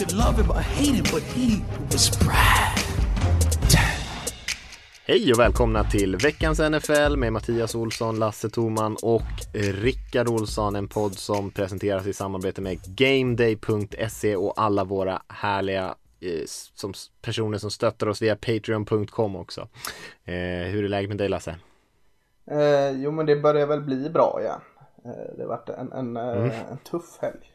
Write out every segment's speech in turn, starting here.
Could love him or hate him, but he was Brad. Hej och välkomna till veckans NFL med Mattias Olsson, Lasse Toman och Rickard Olsson. En podd som presenteras i samarbete med GameDay.se och alla våra härliga eh, som personer som stöttar oss via Patreon.com också. Eh, hur är läget med dig Lasse? Eh, jo men det börjar väl bli bra igen. Eh, det har varit en, en, eh, Mm. en tuff helg.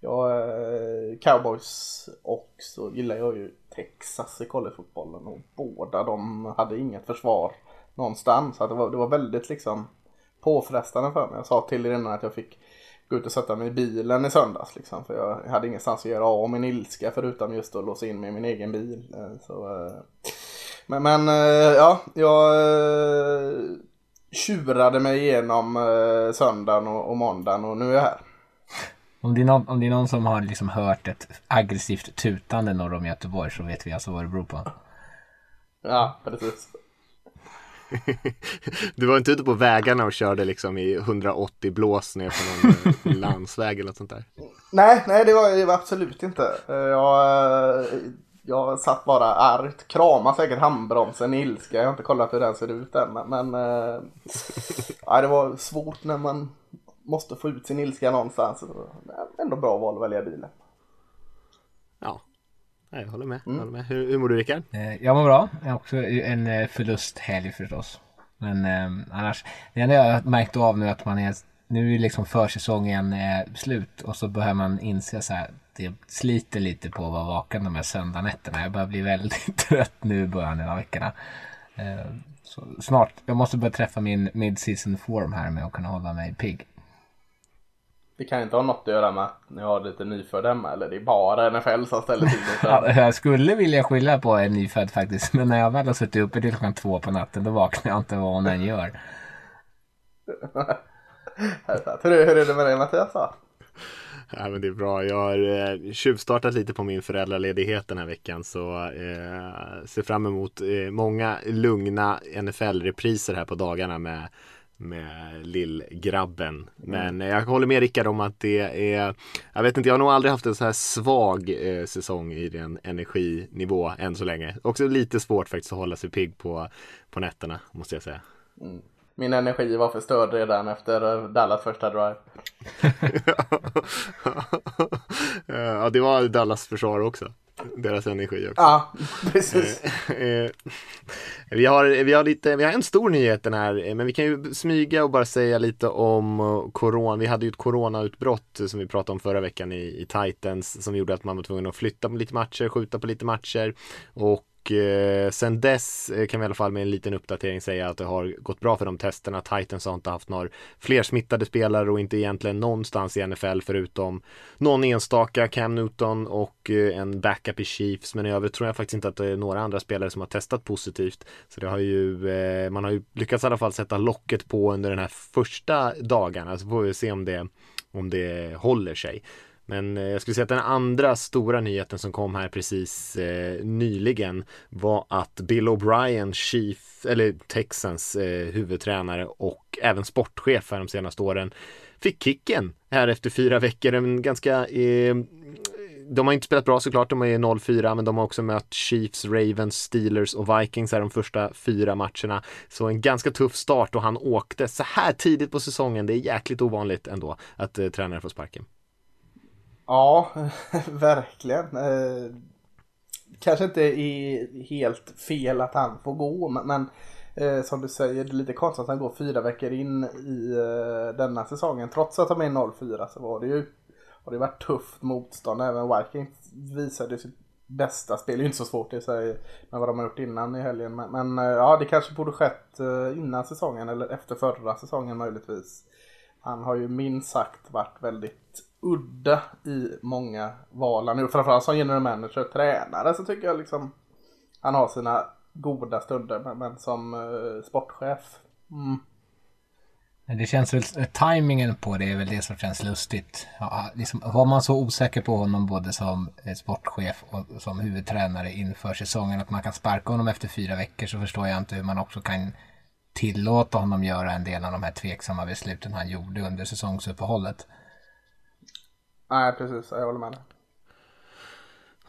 Jag, eh, cowboys och så gillar jag ju Texas i collegefotbollen och båda de hade inget försvar någonstans. Så det, var, det var väldigt liksom påfrestande för mig. Jag sa till er innan att jag fick gå ut och sätta mig i bilen i söndags liksom. För jag hade ingenstans att göra av min ilska förutom just att låsa in mig i min egen bil. Eh, så, eh, men, men ja, jag tjurade mig igenom söndagen och, och måndagen och nu är jag här. Om det, är någon, om det är någon som har liksom hört ett aggressivt tutande norr om Göteborg så vet vi alltså vad det beror på. Ja, precis. Du var inte ute på vägarna och körde liksom i 180 blås ner på någon eh, landsväg eller något sånt där? Nej, nej det var var absolut inte. Eh, Jag, jag satt bara argt, kramade säkert handbromsen i ilska. Jag har inte kollat hur den ser ut än. Men, men ja, det var svårt när man måste få ut sin ilska någonstans. Det är Ändå bra val att välja bilen. Ja, jag håller med. Jag håller med. Hur, hur mår du Rickard? Eh, Jag mår bra. Jag har också en eh, förlusthelg förstås. Men eh, annars, det enda jag har märkt av nu är att man är, nu är liksom försäsongen eh, slut och så behöver man inse så här, det sliter lite på att vara vaken de här söndagnätterna. Jag börjar bli väldigt trött nu i början av veckorna. Eh, så snart, jag måste börja träffa min mid-season form här med att kunna hålla mig pigg. Det kan inte ha något att göra med att ni har lite nyfödd hemma eller det är bara NFL som ställer till det. Ja, jag skulle vilja skylla på en nyfödd faktiskt, men när jag väl har suttit uppe till klockan två på natten då vaknar jag inte vad hon än gör. hur, hur är det med dig Mattias? då? Ja, men det är bra. Jag har eh, tjuvstartat lite på min föräldraledighet den här veckan så eh, ser fram emot eh, många lugna NFL-repriser här på dagarna med med lillgrabben. Men eh, jag håller med Rickard om att det är Jag vet inte, jag har nog aldrig haft en så här svag eh, säsong i den energinivå än så länge. Också lite svårt faktiskt att hålla sig pigg på, på nätterna måste jag säga. Min energi var förstörd redan efter eh, Dallas första drive. ja, det var Dallas försvar också. Deras energi också. Ja, precis. Eh, vi, har, vi, har lite, vi har en stor nyhet den här, eh, men vi kan ju smyga och bara säga lite om eh, corona. Vi hade ju ett coronautbrott eh, som vi pratade om förra veckan i, i Titans som gjorde att man var tvungen att flytta på lite matcher, skjuta på lite matcher och eh, sen dess eh, kan vi i alla fall med en liten uppdatering säga att det har gått bra för de testerna. Titans har inte haft några fler smittade spelare och inte egentligen någonstans i NFL förutom någon enstaka Cam Newton och eh, en backup i Chiefs. Men i övrigt tror jag faktiskt inte att det är några andra spelare som har testat positivt. Så det har ju, eh, man har ju lyckats i alla fall sätta locket på under den här första dagarna. Så får vi se om det, om det håller sig. Men eh, jag skulle säga att den andra stora nyheten som kom här precis eh, nyligen var att Bill O'Brien, Chief, eller Texans eh, huvudtränare och även sportchef här de senaste åren fick kicken här efter fyra veckor. En ganska eh, de har inte spelat bra såklart, de är 0-4 men de har också mött Chiefs, Ravens, Steelers och Vikings här de första fyra matcherna. Så en ganska tuff start och han åkte så här tidigt på säsongen. Det är jäkligt ovanligt ändå att eh, tränare får sparken. Ja, verkligen. Eh, kanske inte är helt fel att han får gå, men, men eh, som du säger, det är lite konstigt att han går fyra veckor in i eh, denna säsongen. Trots att de är 0-4 så var det ju har det varit tufft motstånd. Även Vikings visade sitt bästa spel. Det är ju inte så svårt i sig med vad de har gjort innan i helgen. Men, men eh, ja, det kanske borde skett eh, innan säsongen eller efter förra säsongen möjligtvis. Han har ju minst sagt varit väldigt udda i många val. Nu framförallt som general manager, och tränare så tycker jag liksom han har sina goda stunder. Men, men som uh, sportchef, mm. Det känns väl, eh, tajmingen på det är väl det som känns lustigt. Ja, ah, liksom, var man så osäker på honom både som eh, sportchef och som huvudtränare inför säsongen att man kan sparka honom efter fyra veckor så förstår jag inte hur man också kan tillåta honom göra en del av de här tveksamma besluten han gjorde under säsongsuppehållet. Nej, precis. Jag håller med dig.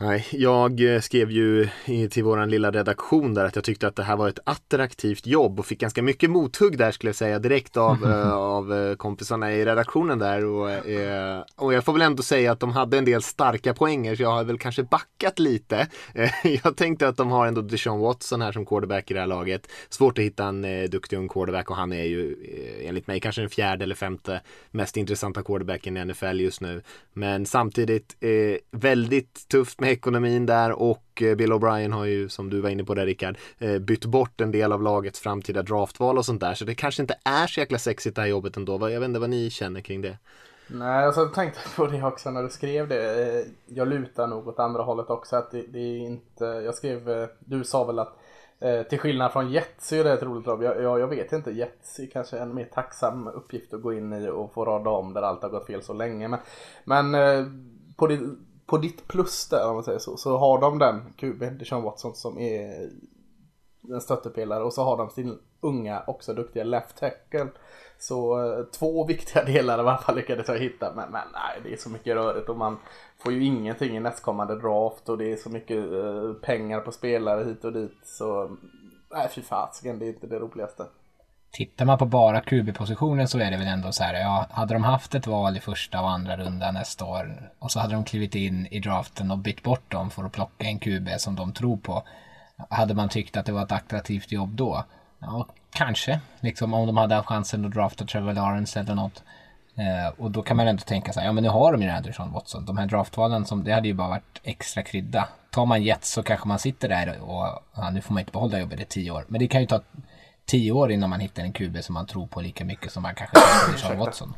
Nej, jag eh, skrev ju till våran lilla redaktion där att jag tyckte att det här var ett attraktivt jobb och fick ganska mycket mothugg där skulle jag säga direkt av, äh, av eh, kompisarna i redaktionen där och, och jag får väl ändå säga att de hade en del starka poänger så jag har väl kanske backat lite. jag tänkte att de har ändå Deshaun Watson här som quarterback i det här laget. Svårt att hitta en eh, duktig ung quarterback och han är ju eh, enligt mig kanske den fjärde eller femte mest intressanta quarterbacken i NFL just nu. Men samtidigt eh, väldigt tufft med ekonomin där och eh, Bill O'Brien har ju som du var inne på där Rickard eh, bytt bort en del av lagets framtida draftval och sånt där så det kanske inte är så jäkla sexigt det här jobbet ändå. Jag vet inte vad ni känner kring det. Nej, alltså, jag tänkte på det också när du skrev det. Eh, jag lutar nog åt andra hållet också. Att det, det är inte, jag skrev, du sa väl att till skillnad från Jets är det ett roligt jobb. Jag, jag, jag, vet inte, Jets är kanske en mer tacksam uppgift att gå in i och få rada om där allt har gått fel så länge. Men, men på det på ditt plus där om man säger så, så har de den kuben, Deshaun Watson som är en stöttepelare och så har de sin unga också duktiga left tackle. Så eh, två viktiga delar i alla fall lyckades jag hitta. Men, men nej, det är så mycket rörigt och man får ju ingenting i nästkommande draft och det är så mycket eh, pengar på spelare hit och dit. Så nej, fy fasiken, det är inte det roligaste. Tittar man på bara QB-positionen så är det väl ändå så här, ja, hade de haft ett val i första och andra runda nästa år och så hade de klivit in i draften och bytt bort dem för att plocka en QB som de tror på. Hade man tyckt att det var ett attraktivt jobb då? Ja, kanske. Liksom om de hade haft chansen att drafta Trevor Lawrence eller något. Eh, och då kan man ändå tänka så här, ja men nu har de ju Anderson Watson. De här draftvalen, som, det hade ju bara varit extra krydda. Tar man Jets så kanske man sitter där och, ja, nu får man inte behålla jobbet i tio år. Men det kan ju ta tio år innan man hittar en QB som man tror på lika mycket som man kanske tror på Sean Watson.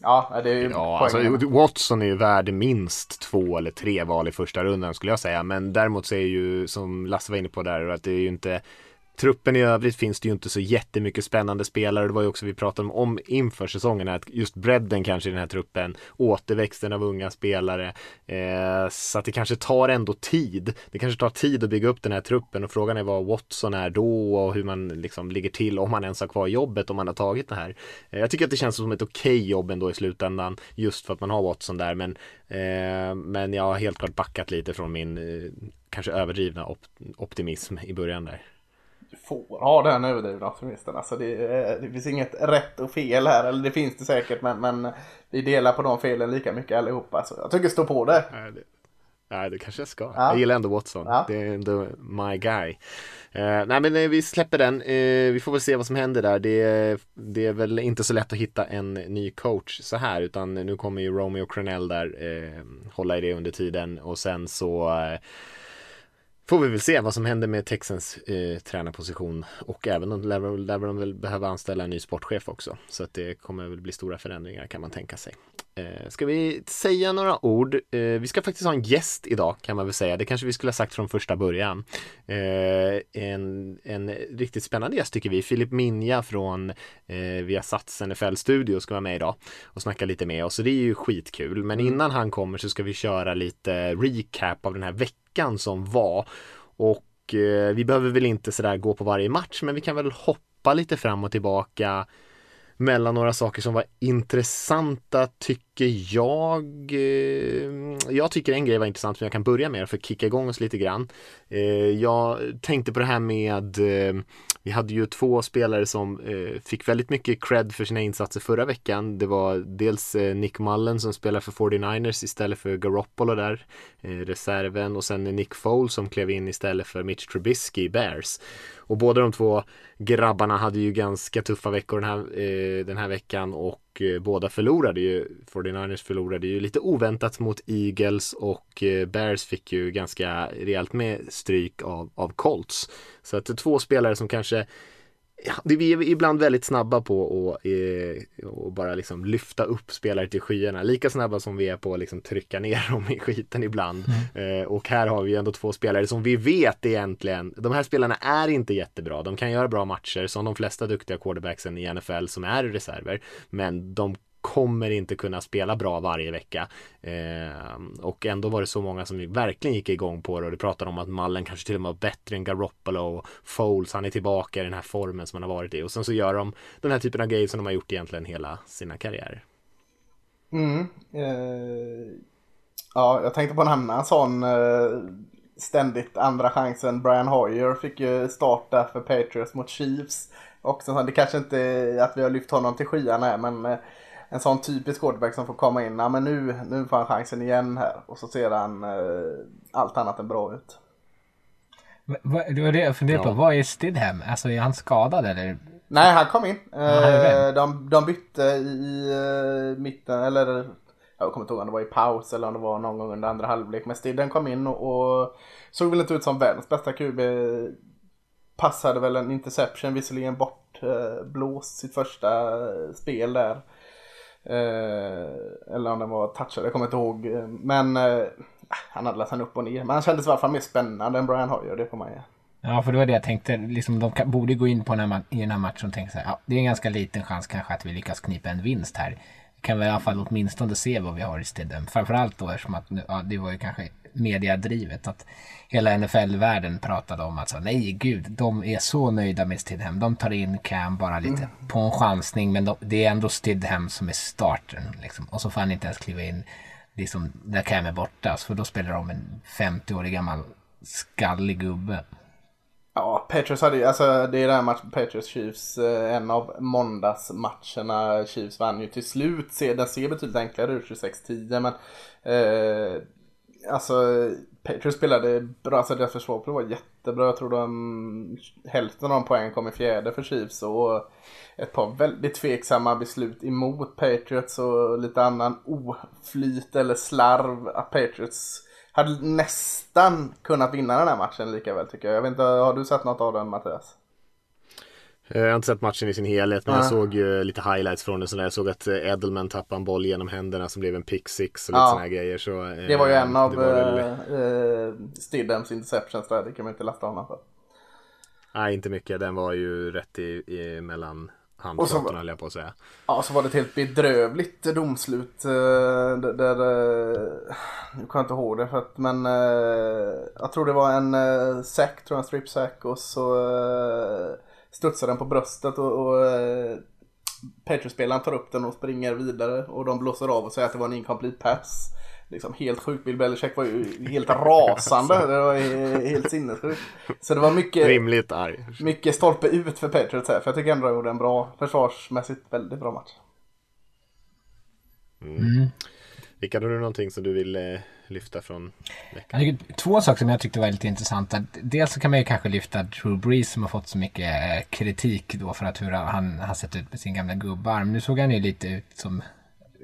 Ja, det är ju ja, alltså, Watson är ju värd minst två eller tre val i första rundan skulle jag säga. Men däremot så är ju, som Lasse var inne på där, att det är ju inte truppen i övrigt finns det ju inte så jättemycket spännande spelare. Det var ju också vi pratade om, om inför säsongen att just bredden kanske i den här truppen, återväxten av unga spelare. Eh, så att det kanske tar ändå tid. Det kanske tar tid att bygga upp den här truppen och frågan är vad Watson är då och hur man liksom ligger till om man ens har kvar jobbet om man har tagit det här. Eh, jag tycker att det känns som ett okej okay jobb ändå i slutändan just för att man har Watson där men, eh, men jag har helt klart backat lite från min eh, kanske överdrivna op optimism i början där får ha den överdrivna optimisten. Alltså det, det finns inget rätt och fel här. Eller det finns det säkert men, men vi delar på de felen lika mycket allihopa. Så jag tycker stå på det. Nej, det, nej, det kanske jag ska. Ja. Jag gillar ändå Watson. Ja. Det är ändå my guy. Uh, nej men eh, vi släpper den. Uh, vi får väl se vad som händer där. Det, det, är väl inte så lätt att hitta en ny coach så här utan nu kommer ju Romeo Cronell där uh, hålla i det under tiden och sen så Får vi väl se vad som händer med Texans eh, tränarposition och även om lär, lär de väl behöva anställa en ny sportchef också. Så att det kommer väl bli stora förändringar kan man tänka sig. Eh, ska vi säga några ord? Eh, vi ska faktiskt ha en gäst idag kan man väl säga. Det kanske vi skulle ha sagt från första början. Eh, en, en riktigt spännande gäst tycker vi. Filip Minja från eh, Viasats NFL-studio ska vara med idag och snacka lite med oss. Så det är ju skitkul. Men mm. innan han kommer så ska vi köra lite recap av den här veckan som var. Och eh, vi behöver väl inte sådär gå på varje match men vi kan väl hoppa lite fram och tillbaka mellan några saker som var intressanta tycker jag. Eh, jag tycker en grej var intressant som jag kan börja med för att kicka igång oss lite grann. Eh, jag tänkte på det här med eh, vi hade ju två spelare som fick väldigt mycket cred för sina insatser förra veckan. Det var dels Nick Mullen som spelar för 49ers istället för Garoppolo där, reserven och sen Nick Foles som klev in istället för Mitch Trubisky i Bears. Och båda de två grabbarna hade ju ganska tuffa veckor den här, den här veckan och och eh, båda förlorade ju. 49ers förlorade ju lite oväntat mot Eagles och eh, Bears fick ju ganska rejält med stryk av, av Colts. Så att två spelare som kanske det, vi är ibland väldigt snabba på att eh, och bara liksom lyfta upp spelare till skyarna. Lika snabba som vi är på att liksom trycka ner dem i skiten ibland. Mm. Eh, och här har vi ändå två spelare som vi vet egentligen, de här spelarna är inte jättebra. De kan göra bra matcher som de flesta duktiga quarterbacksen i NFL som är reserver. Men de kommer inte kunna spela bra varje vecka. Eh, och ändå var det så många som verkligen gick igång på det och det pratade om att Mallen kanske till och med var bättre än Garoppolo och Foles, han är tillbaka i den här formen som han har varit i och sen så gör de den här typen av grejer som de har gjort egentligen hela sina karriärer. Mm. Eh, ja, jag tänkte på en annan sån eh, ständigt andra chansen. Brian Hoyer fick ju starta för Patriots mot Chiefs. Och så, det kanske inte är att vi har lyft honom till skyarna men eh, en sån typisk quarterback som får komma in. Ja, men nu, nu får han chansen igen här. Och så ser han eh, allt annat än bra ut. Det var det jag funderade på. Vad är Stidham? Alltså är han skadad eller? Nej, han kom in. Eh, de, de bytte i uh, mitten, eller jag kommer inte ihåg om det var i paus eller om det var någon gång under andra halvlek. Men Stidham kom in och, och såg väl inte ut som världens bästa QB. Passade väl en interception, visserligen bort uh, blåst sitt första spel där. Eh, eller om den var touchad, jag kommer inte ihåg. Men eh, han hade läst upp och ner. Men han kändes i alla fall mer spännande än Brian Hoyer, det får man ge. Ja, för det var det jag tänkte. Liksom, de borde gå in på den här, i den här matchen och tänka så här. Ja, det är en ganska liten chans kanske att vi lyckas knipa en vinst här. Vi kan väl i alla fall åtminstone se vad vi har i stället. Framförallt då eftersom att ja, det var ju kanske mediadrivet. Att hela NFL-världen pratade om att så, nej gud, de är så nöjda med Stidham. De tar in Cam bara lite mm. på en chansning men de, det är ändå Stidham som är starten. Liksom. Och så får han inte ens kliva in liksom, där Cam är borta. Så då spelar de en 50-årig gammal skallig gubbe. Ja, Patriots hade ju, alltså det är den matchen, Patriots Chiefs, eh, en av måndagsmatcherna. Chiefs vann ju till slut. Den ser betydligt enklare ut, 26-10, men eh, alltså Patriots spelade bra, alltså deras försvar var jättebra. Jag tror de hälften av de poängen kom i fjärde för Chiefs och ett par väldigt tveksamma beslut emot Patriots och lite annan oflyt eller slarv att Patriots hade nästan kunnat vinna den här matchen lika väl tycker jag. Jag vet inte, har du sett något av den Mattias? Eh, jag har inte sett matchen i sin helhet men ja. jag såg ju lite highlights från den. Jag såg att eh, Edelman tappade en boll genom händerna som blev en pick six och lite ja. sådana grejer. Så, det var ju en av väl... eh, Stidhams interceptions där, det kan man inte lasta honom för. Nej, inte mycket. Den var ju rätt i, i mellan handflatorna höll jag på att säga. Ja, så var det ett helt bedrövligt domslut. Där, där nu kan jag inte ihåg det för att, men jag tror det var en sack, tror jag, en strip sack och så studsar den på bröstet och, och eh, Patriots-spelaren tar upp den och springer vidare och de blåser av och säger att det var en incomplete pass. Liksom helt sjukt. Bill Belichick var ju helt rasande. Det var helt sinnessjukt. Så det var mycket, Rimligt arg. mycket stolpe ut för Patriots här. För jag tycker ändå de gjorde en bra, försvarsmässigt väldigt bra match. Mm. Mm. Rickard, har du någonting som du vill eh, lyfta från veckan? Jag tycker, två saker som jag tyckte var lite intressanta. Dels så kan man ju kanske lyfta Drew Brees som har fått så mycket eh, kritik då för att hur han har sett ut med sin gamla gubbarm. Nu såg han ju lite ut som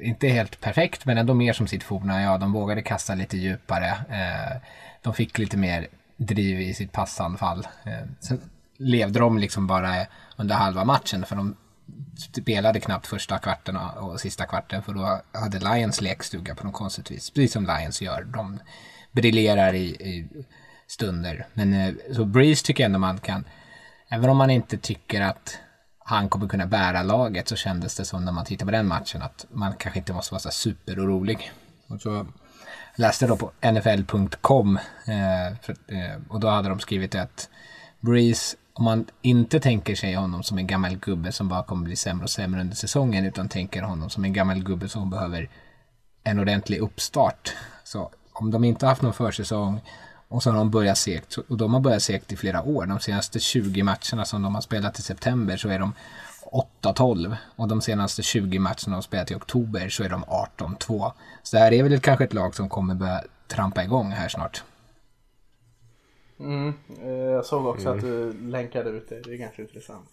inte helt perfekt, men ändå mer som sitt forna. Ja, de vågade kasta lite djupare. Eh, de fick lite mer driv i sitt passanfall. Eh, sen levde de liksom bara under halva matchen, för de Typ spelade knappt första kvarten och sista kvarten för då hade Lions lekstuga på något konstigt vis. Precis som Lions gör. De briljerar i, i stunder. Men eh, så Breeze tycker jag ändå man kan, även om man inte tycker att han kommer kunna bära laget så kändes det som när man tittar på den matchen att man kanske inte måste vara så superorolig. Och så läste då på nfl.com eh, eh, och då hade de skrivit att Breeze om man inte tänker sig honom som en gammal gubbe som bara kommer bli sämre och sämre under säsongen utan tänker honom som en gammal gubbe som behöver en ordentlig uppstart. Så om de inte har haft någon försäsong och så har de börjat segt och de har börjat segt i flera år. De senaste 20 matcherna som de har spelat i september så är de 8-12 och de senaste 20 matcherna de har spelat i oktober så är de 18-2. Så det här är väl kanske ett lag som kommer börja trampa igång här snart. Mm, eh, jag såg också mm. att du länkade ut det. Det är ganska intressant.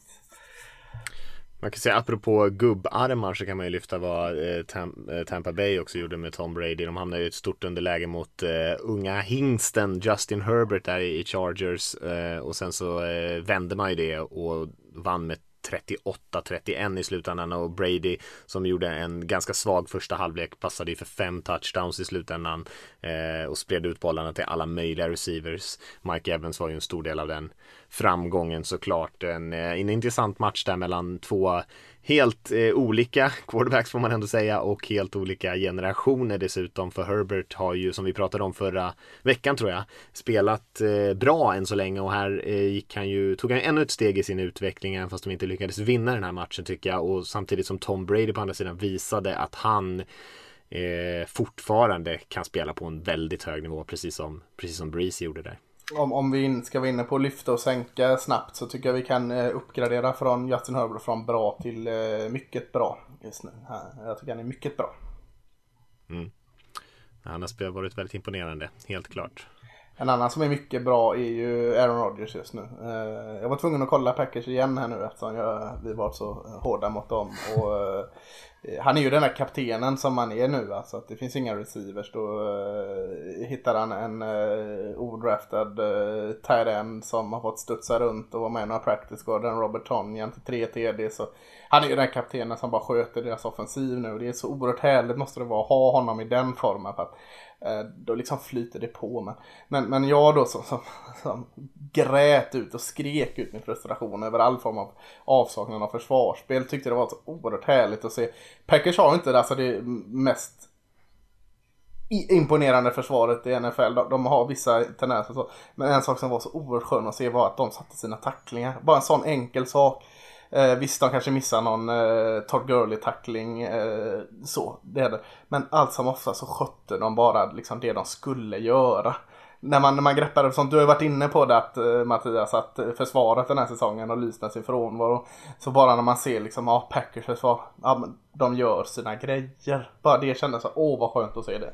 Man kan säga apropå gubbarmar så kan man ju lyfta vad eh, Tam eh, Tampa Bay också gjorde med Tom Brady. De hamnade i ett stort underläge mot uh, unga hingsten Justin Herbert där i Chargers uh, och sen så vände man ju det och vann med 38-31 i slutändan och Brady som gjorde en ganska svag första halvlek passade ju för fem touchdowns i slutändan eh, och spred ut bollarna till alla möjliga receivers. Mike Evans var ju en stor del av den framgången såklart. En, eh, en intressant match där mellan två helt eh, olika quarterbacks får man ändå säga och helt olika generationer dessutom. För Herbert har ju som vi pratade om förra veckan tror jag spelat eh, bra än så länge. Och här eh, gick han ju, tog han ännu ett steg i sin utveckling även fast de inte lyckades vinna den här matchen tycker jag. Och samtidigt som Tom Brady på andra sidan visade att han eh, fortfarande kan spela på en väldigt hög nivå precis som, precis som Breeze gjorde där om, om vi in, ska vara inne på att lyfta och sänka snabbt så tycker jag vi kan eh, uppgradera från Justin Herbert från bra till eh, mycket bra just nu. Jag tycker han är mycket bra. Mm. Han har varit väldigt imponerande, helt klart. En annan som är mycket bra är ju Aaron Rodgers just nu. Eh, jag var tvungen att kolla Packers igen här nu eftersom jag, vi var så hårda mot dem. Och, Eh, han är ju den där kaptenen som han är nu. Alltså att det finns inga receivers. Då uh, hittar han en uh, odraftad uh, tight end som har fått studsa runt och vara med i några practice squad. Robert Tonyan till 3 TD. Så han är ju den där kaptenen som bara sköter deras offensiv nu. Det är så oerhört härligt måste det vara att ha honom i den formen. För att Eh, då liksom flyter det på. Men, men, men jag då som, som, som grät ut och skrek ut min frustration över all form av avsaknad av försvarsspel. Tyckte det var så oerhört härligt att se. Packers har inte alltså det mest imponerande försvaret i NFL. De, de har vissa tendenser så. Men en sak som var så oerhört skön att se var att de satte sina tacklingar. Bara en sån enkel sak. Eh, visst, de kanske missar någon eh, Todd Gurley-tackling. Eh, så, det är det. Men allt som ofta så skötte de bara liksom det de skulle göra. När man, när man greppar som du har varit inne på det att, eh, Mattias, att försvaret den här säsongen har lyst med sin frånvaro. Så bara när man ser liksom, ja, Packers försvar, ja, de gör sina grejer. Bara det kändes så, åh vad skönt att se det.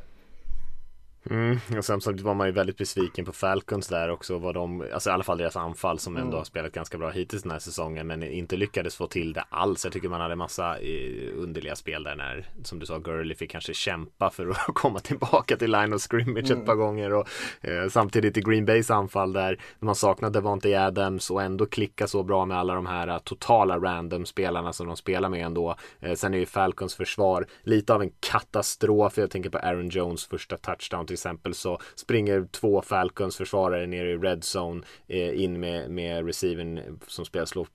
Mm, och samtidigt var man ju väldigt besviken på Falcons där också. Var de, alltså i alla fall deras anfall som ändå mm. har spelat ganska bra hittills den här säsongen. Men inte lyckades få till det alls. Jag tycker man hade massa eh, underliga spel där när, som du sa, Gurley fick kanske kämpa för att komma tillbaka till line of scrimmage mm. ett par gånger. Och eh, samtidigt i Green Bays anfall där man saknade Devontae Adams och ändå klicka så bra med alla de här uh, totala random spelarna som de spelar med ändå. Eh, sen är ju Falcons försvar lite av en katastrof. Jag tänker på Aaron Jones första touchdown till exempel så springer två Falcons försvarare ner i red zone eh, in med, med receiven som spelar slå,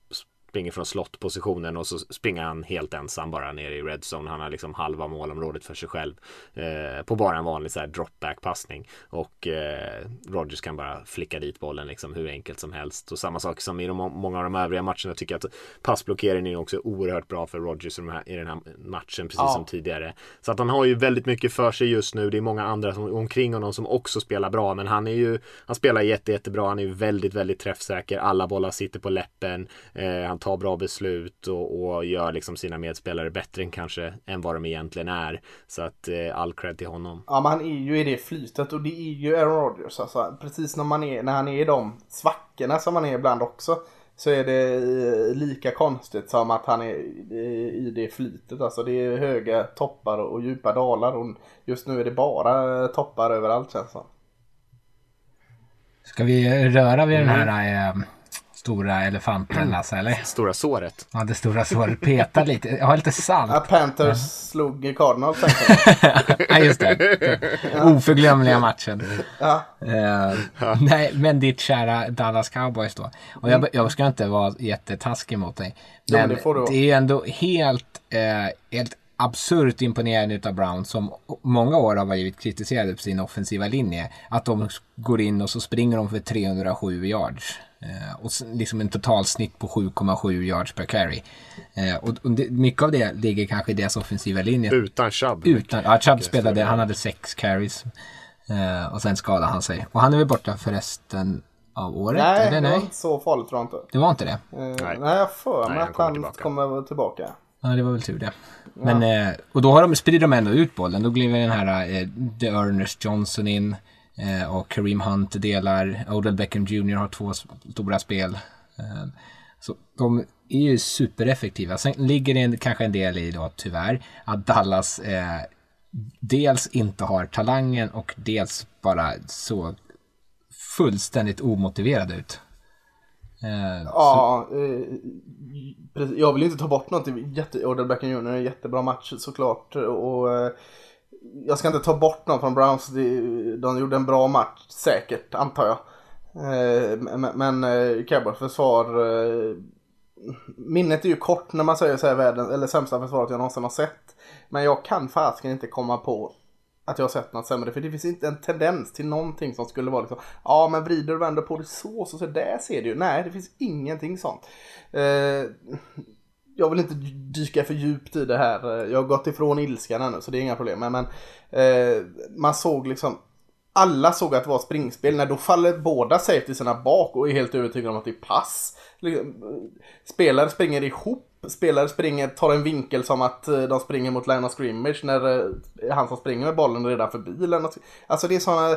springer från slottpositionen och så springer han helt ensam bara ner i redzone. Han har liksom halva målområdet för sig själv eh, på bara en vanlig så här dropback passning och eh, Rogers kan bara flicka dit bollen liksom hur enkelt som helst och samma sak som i de, många av de övriga matcherna tycker jag att passblockeringen är också oerhört bra för Rogers i, de här, i den här matchen precis ja. som tidigare. Så att han har ju väldigt mycket för sig just nu. Det är många andra som, omkring honom som också spelar bra men han är ju han spelar jätte, jättebra. Han är ju väldigt, väldigt träffsäker. Alla bollar sitter på läppen. Eh, han tar bra beslut och, och, gör liksom sina medspelare bättre än kanske än vad de egentligen är. Så att eh, all cred till honom. Ja men han är ju i det flytet och det är ju Aaron Rodgers. Alltså, precis när, man är, när han är i de svackorna som han är ibland också. Så är det eh, lika konstigt som att han är i det flytet. Alltså det är höga toppar och djupa dalar. Och just nu är det bara toppar överallt känns det. Ska vi röra vid mm. den här äh, stora elefanten Lasse, eller? Stora såret. Ja, det stora såret. Peta lite. Jag har lite salt. Ja, Panthers ja. slog Cardinals. ja, just det. Oförglömliga matchen. Ja. Uh, nej, men ditt kära Dallas Cowboys då. Och jag, mm. jag ska inte vara jättetaskig mot dig. Men, men det, det, är ju ändå helt, uh, helt absurt imponerande av Brown som många år har varit kritiserade på sin offensiva linje. Att de går in och så springer de för 307 yards. Eh, och liksom en totalsnitt på 7,7 yards per carry. Eh, och, och det, mycket av det ligger kanske i deras offensiva linje. Utan Chubb. Utan, ja, Chubb spelade, han hade sex carries. Eh, och sen skadade han sig. Och han är väl borta för resten av året? Nej, eller? nej? det var inte så farligt tror jag inte. Det var inte det? Eh, nej. nej, jag för mig att han tillbaka. kommer tillbaka. Ja, det var väl tur det. Men, ja. eh, och då har de, sprider de ändå ut bollen. Då blir den här eh, The Ernest Johnson in. Eh, och Kareem Hunt delar. Odell Beckham Jr har två stora spel. Eh, så de är ju supereffektiva. Sen ligger det kanske en del i då tyvärr att Dallas eh, dels inte har talangen och dels bara så fullständigt omotiverade ut. Eh, Ja, eh, jag vill inte ta bort någonting. Jätte, Odell Beckham Jr. är en jättebra match såklart. Och, eh, jag ska inte ta bort någon från Browns. De, de gjorde en bra match säkert, antar jag. Eh, men men Cowboys eh, försvar. Eh, minnet är ju kort när man säger så här världen, eller sämsta försvaret jag någonsin har sett. Men jag kan fasiken inte komma på att jag har sett något sämre. För det finns inte en tendens till någonting som skulle vara liksom, ja men vrider och vänder på det så, så, så där ser du ju. Nej, det finns ingenting sånt. Eh, jag vill inte dyka för djupt i det här. Jag har gått ifrån ilskan ännu så det är inga problem. Men, men eh, man såg liksom alla såg att det var springspel. När då faller båda safetiesarna bak och är helt övertygade om att det är pass. Liksom, spelare springer ihop. Spelare springer, tar en vinkel som att eh, de springer mot line of scrimmage när eh, han som springer med bollen är redan förbi. Alltså det är sådana...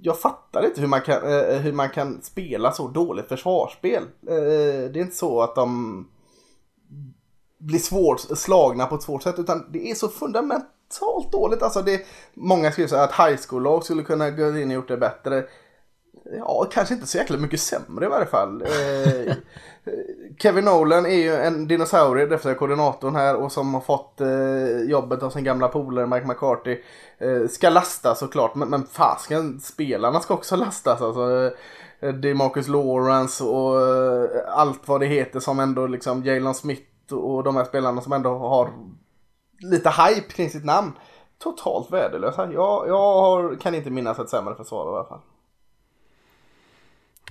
Jag, fattar inte hur man, kan, eh, hur man kan spela så dåligt försvarsspel. Det är inte så att de blir svårt slagna på ett svårt sätt utan det är så fundamentalt dåligt. Alltså det, många skriver så här att high school-lag skulle kunna gå in och gjort det bättre. Ja, kanske inte så jäkla mycket sämre i varje fall. Eh, Kevin Nolan är ju en dinosaurie, defensiva koordinatorn här och som har fått eh, jobbet av sin gamla polare Mike McCarthy. Eh, ska lastas såklart, men, men fasken, spelarna ska också lastas. Alltså, eh, det är Marcus Lawrence och eh, allt vad det heter som ändå liksom Jalen Smith och de här spelarna som ändå har lite hype kring sitt namn. Totalt värdelösa. Jag, jag har, kan inte minnas ett sämre försvar i alla fall.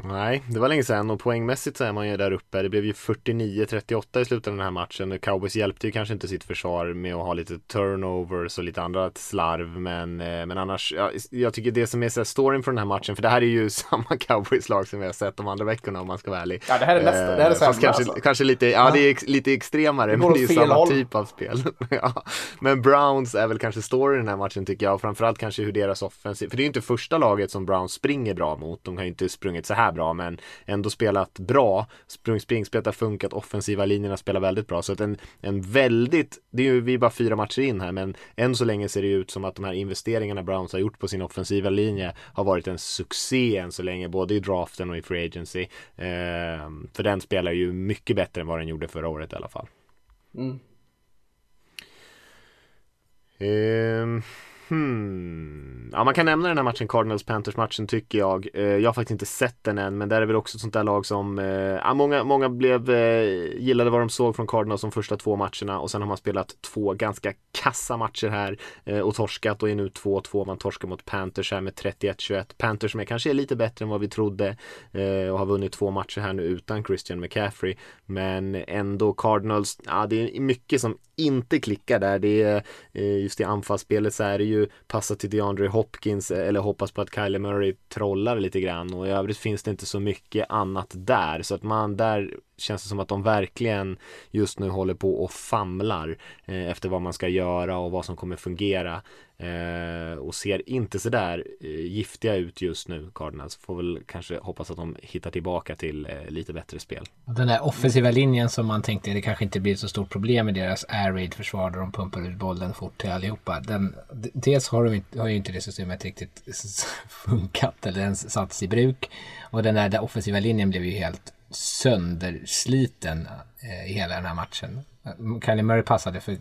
Nej, det var länge sedan och poängmässigt så är man ju där uppe. Det blev ju 49-38 i slutet av den här matchen. Cowboys hjälpte ju kanske inte sitt försvar med att ha lite turnovers och lite andra slarv. Men, eh, men annars, ja, jag tycker det som är så här storyn för den här matchen, för det här är ju samma Cowboys-lag som vi har sett de andra veckorna om man ska vara ärlig. Ja, det här är nästa, det här är Eh, sämre kanske, alltså. kanske lite, ja, det är ex, lite extremare, Det men det är ju samma håll. typ av spel. ja. Men Browns är väl kanske storyn i den här matchen tycker jag, och framförallt kanske hur deras offensiv, för det är ju inte första laget som Browns springer bra mot, de har ju inte sprungit så här bra, men ändå spelat bra. Sprung, springspelet har funkat, offensiva linjerna spelar väldigt bra. Så att en, en väldigt, det är ju vi är bara fyra matcher in här, men än så länge ser det ut som att de här investeringarna Browns har gjort på sin offensiva linje har varit en succé än så länge, både i draften och i free agency. Eh, för den spelar ju mycket bättre än vad den gjorde förra året i alla fall. Mm. Ehm, hmm. Ja, man kan nämna den här matchen, Cardinals-Panthers-matchen tycker jag. Eh, jag har faktiskt inte sett den än, men där är väl också ett sånt där lag som, eh, ja, många, många blev, eh, gillade vad de såg från Cardinals de första två matcherna och sen har man spelat två ganska kassa matcher här och torskat och är nu 2-2. Man torskar mot Panthers här med 31-21. Panthers som är kanske är lite bättre än vad vi trodde och har vunnit två matcher här nu utan Christian McCaffrey. Men ändå Cardinals, ja det är mycket som inte klickar där. Det är just i anfallsspelet så är det ju passa till DeAndre Hopkins eh, eller hoppas på att Kyler Murray trollar lite grann. Och i övrigt finns det inte så mycket annat där. Så att man där känns det som att de verkligen just nu håller på och famlar eh, efter vad man ska göra och vad som kommer fungera eh, och ser inte sådär eh, giftiga ut just nu Cardinals får väl kanske hoppas att de hittar tillbaka till eh, lite bättre spel. Den där offensiva linjen som man tänkte det kanske inte blir så stort problem i deras air raid försvar där de pumpar ut bollen fort till allihopa. Den, dels har, de inte, har ju inte det systemet riktigt funkat eller ens satts i bruk. Och den där, där offensiva linjen blev ju helt söndersliten eh, i hela den här matchen. Kylie Murray passade för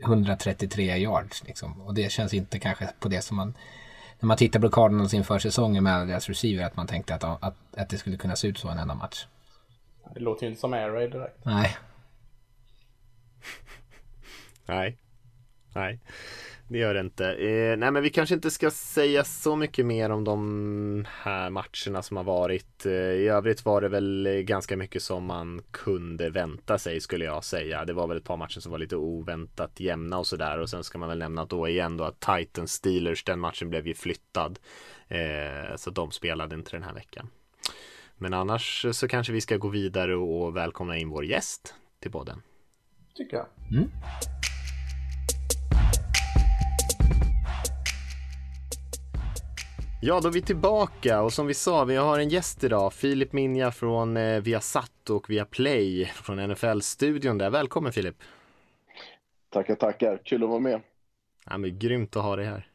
133 yards liksom. Och det känns inte kanske på det som man när man tittar på Cardinals inför säsongen med alla deras receiver att man tänkte att, att, att det skulle kunna se ut så en enda match. Det låter ju inte som air raid direkt. Nej, Nej. Nej. Det gör det inte. Eh, nej men vi kanske inte ska säga så mycket mer om de här matcherna som har varit. Eh, I övrigt var det väl ganska mycket som man kunde vänta sig skulle jag säga. Det var väl ett par matcher som var lite oväntat jämna och sådär. Och sen ska man väl nämna att då igen då att Titans Steelers, den matchen blev ju flyttad. Eh, så de spelade inte den här veckan. Men annars så kanske vi ska gå vidare och välkomna in vår gäst till podden. Tycker jag. Ja, då är vi tillbaka och som vi sa, vi har en gäst idag, Filip Minja från eh, Viasat och Viaplay från NFL-studion där. Välkommen Filip! Tackar, tackar. Kul att vara med. Ja, men grymt att ha dig här.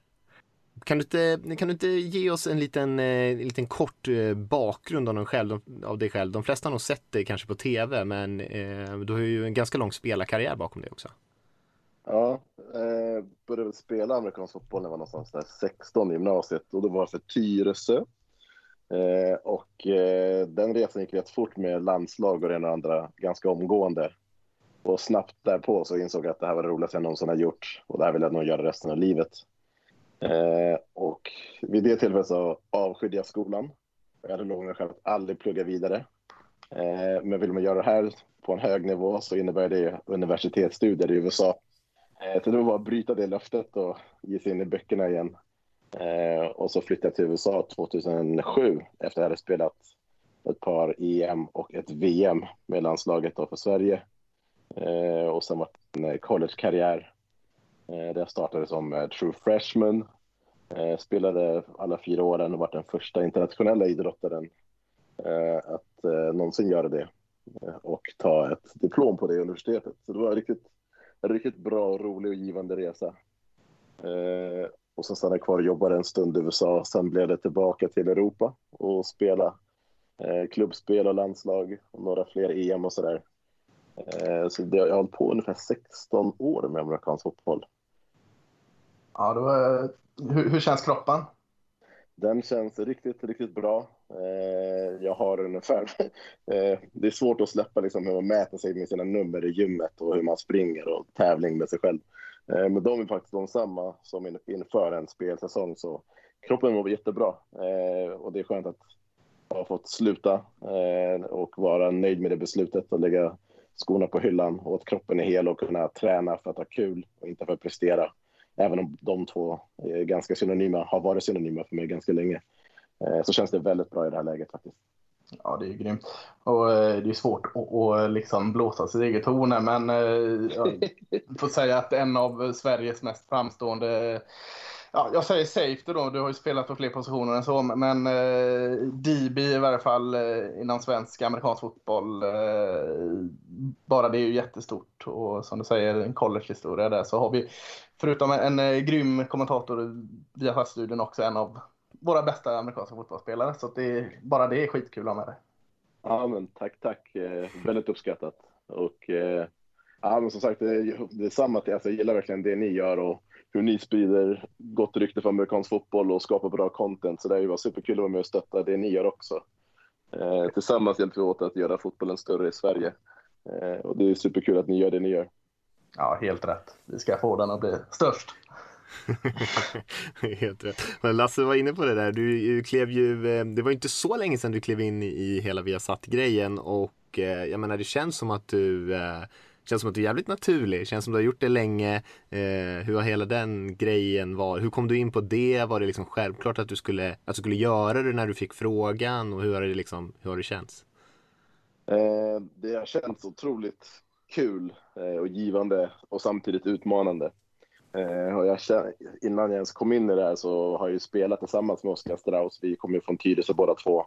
kan, du inte, kan du inte ge oss en liten, en liten kort bakgrund av, dig själv, av dig själv? De flesta har nog sett dig kanske på tv, men eh, du har ju en ganska lång spelarkarriär bakom dig också. Ja, eh, började spela amerikansk fotboll när jag var någonstans där 16 i gymnasiet och då var jag för Tyresö. Eh, och eh, den resan gick rätt fort med landslag och det ena och andra ganska omgående. Och snabbt därpå så insåg jag att det här var det roligaste jag någonsin har gjort och det här vill jag nog göra resten av livet. Eh, och vid det tillfället så avskydde jag skolan. Jag hade lovat mig själv att aldrig plugga vidare. Eh, men vill man göra det här på en hög nivå så innebär det universitetsstudier i USA. Eh, så det var bara att bryta det löftet och ge sig in i böckerna igen. Eh, och så flyttade jag till USA 2007 efter att jag hade spelat ett par EM och ett VM med landslaget för Sverige. Eh, och sen var det en collegekarriär där jag startade som true freshman. Spelade alla fyra åren och var den första internationella idrottaren att någonsin göra det och ta ett diplom på det universitetet. Så det var riktigt, riktigt bra, rolig och givande resa. och sen stannade jag kvar och jobbade en stund i USA. Sen blev det tillbaka till Europa och spela klubbspel och landslag och några fler EM och sådär. Eh, så det, jag har hållit på ungefär 16 år med amerikansk fotboll. Ja, då, hur, hur känns kroppen? Den känns riktigt, riktigt bra. Eh, jag har ungefär... Eh, det är svårt att släppa liksom, hur man mäter sig med sina nummer i gymmet och hur man springer och tävling med sig själv. Eh, men de är faktiskt de samma som inför en spelsäsong. Så kroppen mår jättebra och det är skönt att ha fått sluta och vara nöjd med det beslutet och lägga skorna på hyllan och att kroppen är hel och kunna träna för att ha kul och inte för att prestera. Även om de två är ganska synonyma, har varit synonyma för mig ganska länge. Eh, så känns det väldigt bra i det här läget faktiskt. Ja, det är grymt. Och eh, det är svårt att, att liksom blåsa sitt eget horn men eh, jag får säga att en av Sveriges mest framstående ja, jag säger safety då, du har ju spelat på fler positioner än så, men eh, DB i varje fall eh, inom svensk amerikansk fotboll, eh, bara det är ju jättestort och som du säger en collegehistoria där så har vi förutom en, en eh, grym kommentator via faststudion också en av våra bästa amerikanska fotbollsspelare så det, bara det är skitkul att ha med dig. Ja men tack tack, eh, väldigt uppskattat och eh, ja men som sagt det det är samma, alltså, jag gillar verkligen det ni gör och hur ni sprider gott rykte för amerikansk fotboll och skapar bra content. Så det är ju superkul att vara med och stötta det ni gör också. Eh, tillsammans hjälper vi åt att göra fotbollen större i Sverige. Eh, och det är superkul att ni gör det ni gör. Ja, helt rätt. Vi ska få den att bli störst. Helt rätt. Men Lasse var inne på det där, du klev ju, eh, det var inte så länge sedan du klev in i hela Viasat-grejen och eh, jag menar det känns som att du eh, Känns som att du är jävligt naturlig, känns som att du har gjort det länge. Hur har hela den grejen varit? Hur kom du in på det? Var det liksom självklart att du skulle, att du skulle göra det när du fick frågan? Och hur har det, liksom, hur har det känts? Det har känts otroligt kul och givande och samtidigt utmanande. Eh, och jag känner, innan jag ens kom in i det här så har jag ju spelat tillsammans med Oskar Strauss. Vi kommer ju från Tyresö båda två.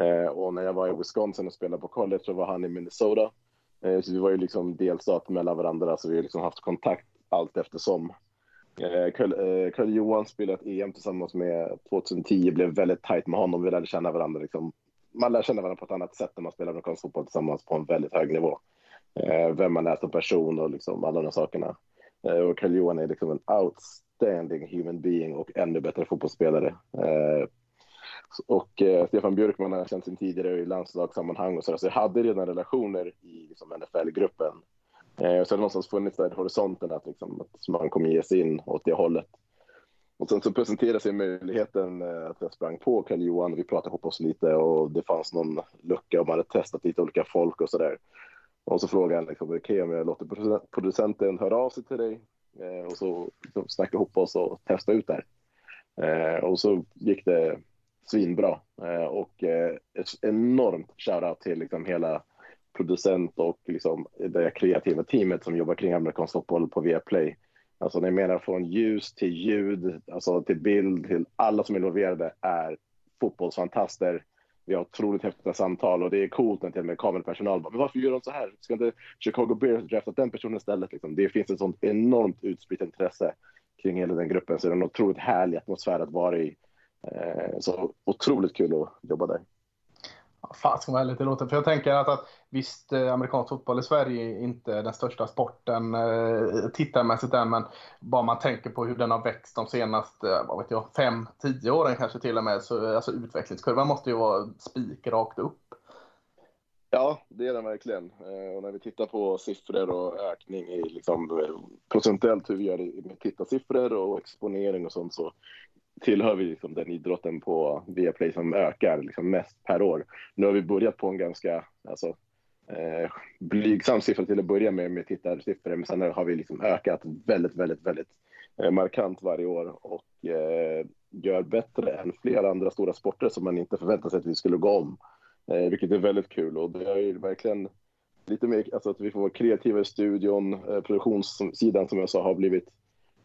Eh, och när jag var i Wisconsin och spelade på college så var han i Minnesota. Eh, så vi var ju liksom delstat mellan varandra, så vi har liksom haft kontakt allt eftersom. Eh, Karl eh, Johan spelade ett EM tillsammans med 2010, blev väldigt tajt med honom. Vi lärde känna varandra. Liksom. Man lär känna varandra på ett annat sätt när man spelar amerikansk fotboll tillsammans på en väldigt hög nivå. Eh, vem man är som person och liksom alla de sakerna. Eh, och Carl-Johan är liksom en outstanding human being och ännu bättre fotbollsspelare. Eh, och eh, Stefan Björkman har jag känt sedan tidigare i landslagssammanhang och så, så jag hade redan relationer i liksom, NFL-gruppen. Eh, och så har det någonstans funnits där horisonten att, liksom, att man kommer ge sig in åt det hållet. Och sen så presenterade sig möjligheten eh, att jag sprang på Karl Johan och vi pratade ihop oss lite och det fanns någon lucka och man hade testat lite olika folk och sådär. Och så frågade han liksom, okay, om jag låter producenten höra av sig till dig eh, och så liksom, snacka ihop oss och testa ut det här. Eh, och så gick det svinbra. Eh, och eh, ett enormt shoutout till liksom hela producent och liksom det kreativa teamet som jobbar kring amerikansk fotboll på Viaplay. Alltså ni menar från ljus till ljud, alltså till bild, till alla som är involverade är fotbollsfantaster. Vi har otroligt häftiga samtal och det är coolt när till och med kamerapersonal bara, men varför gör de så här? Ska inte Chicago Bears drafta den personen istället? Liksom? Det finns ett sånt enormt utspritt intresse kring hela den gruppen. Så det är en otroligt härlig atmosfär att vara i. Eh, så otroligt kul att jobba där. Fan ska man ärligt låta. För jag tänker att, att visst, eh, amerikansk fotboll i Sverige är inte den största sporten eh, tittarmässigt än, men bara man tänker på hur den har växt de senaste, eh, vad vet jag, fem, tio åren kanske till och med, så eh, alltså utvecklingskurvan måste ju vara spikrakt upp. Ja, det är den verkligen. Eh, och när vi tittar på siffror och ökning i liksom, procentuellt hur vi gör med tittarsiffror och exponering och sånt så tillhör vi liksom den idrotten på Viaplay som ökar liksom mest per år. Nu har vi börjat på en ganska alltså, eh, blygsam siffra till att börja med med tittarsiffror, men sen har vi liksom ökat väldigt, väldigt, väldigt eh, markant varje år och eh, gör bättre än flera andra stora sporter som man inte förväntade sig att vi skulle gå om, eh, vilket är väldigt kul och det är ju verkligen lite mer, alltså att vi får vara kreativa i studion, eh, produktionssidan som jag sa har blivit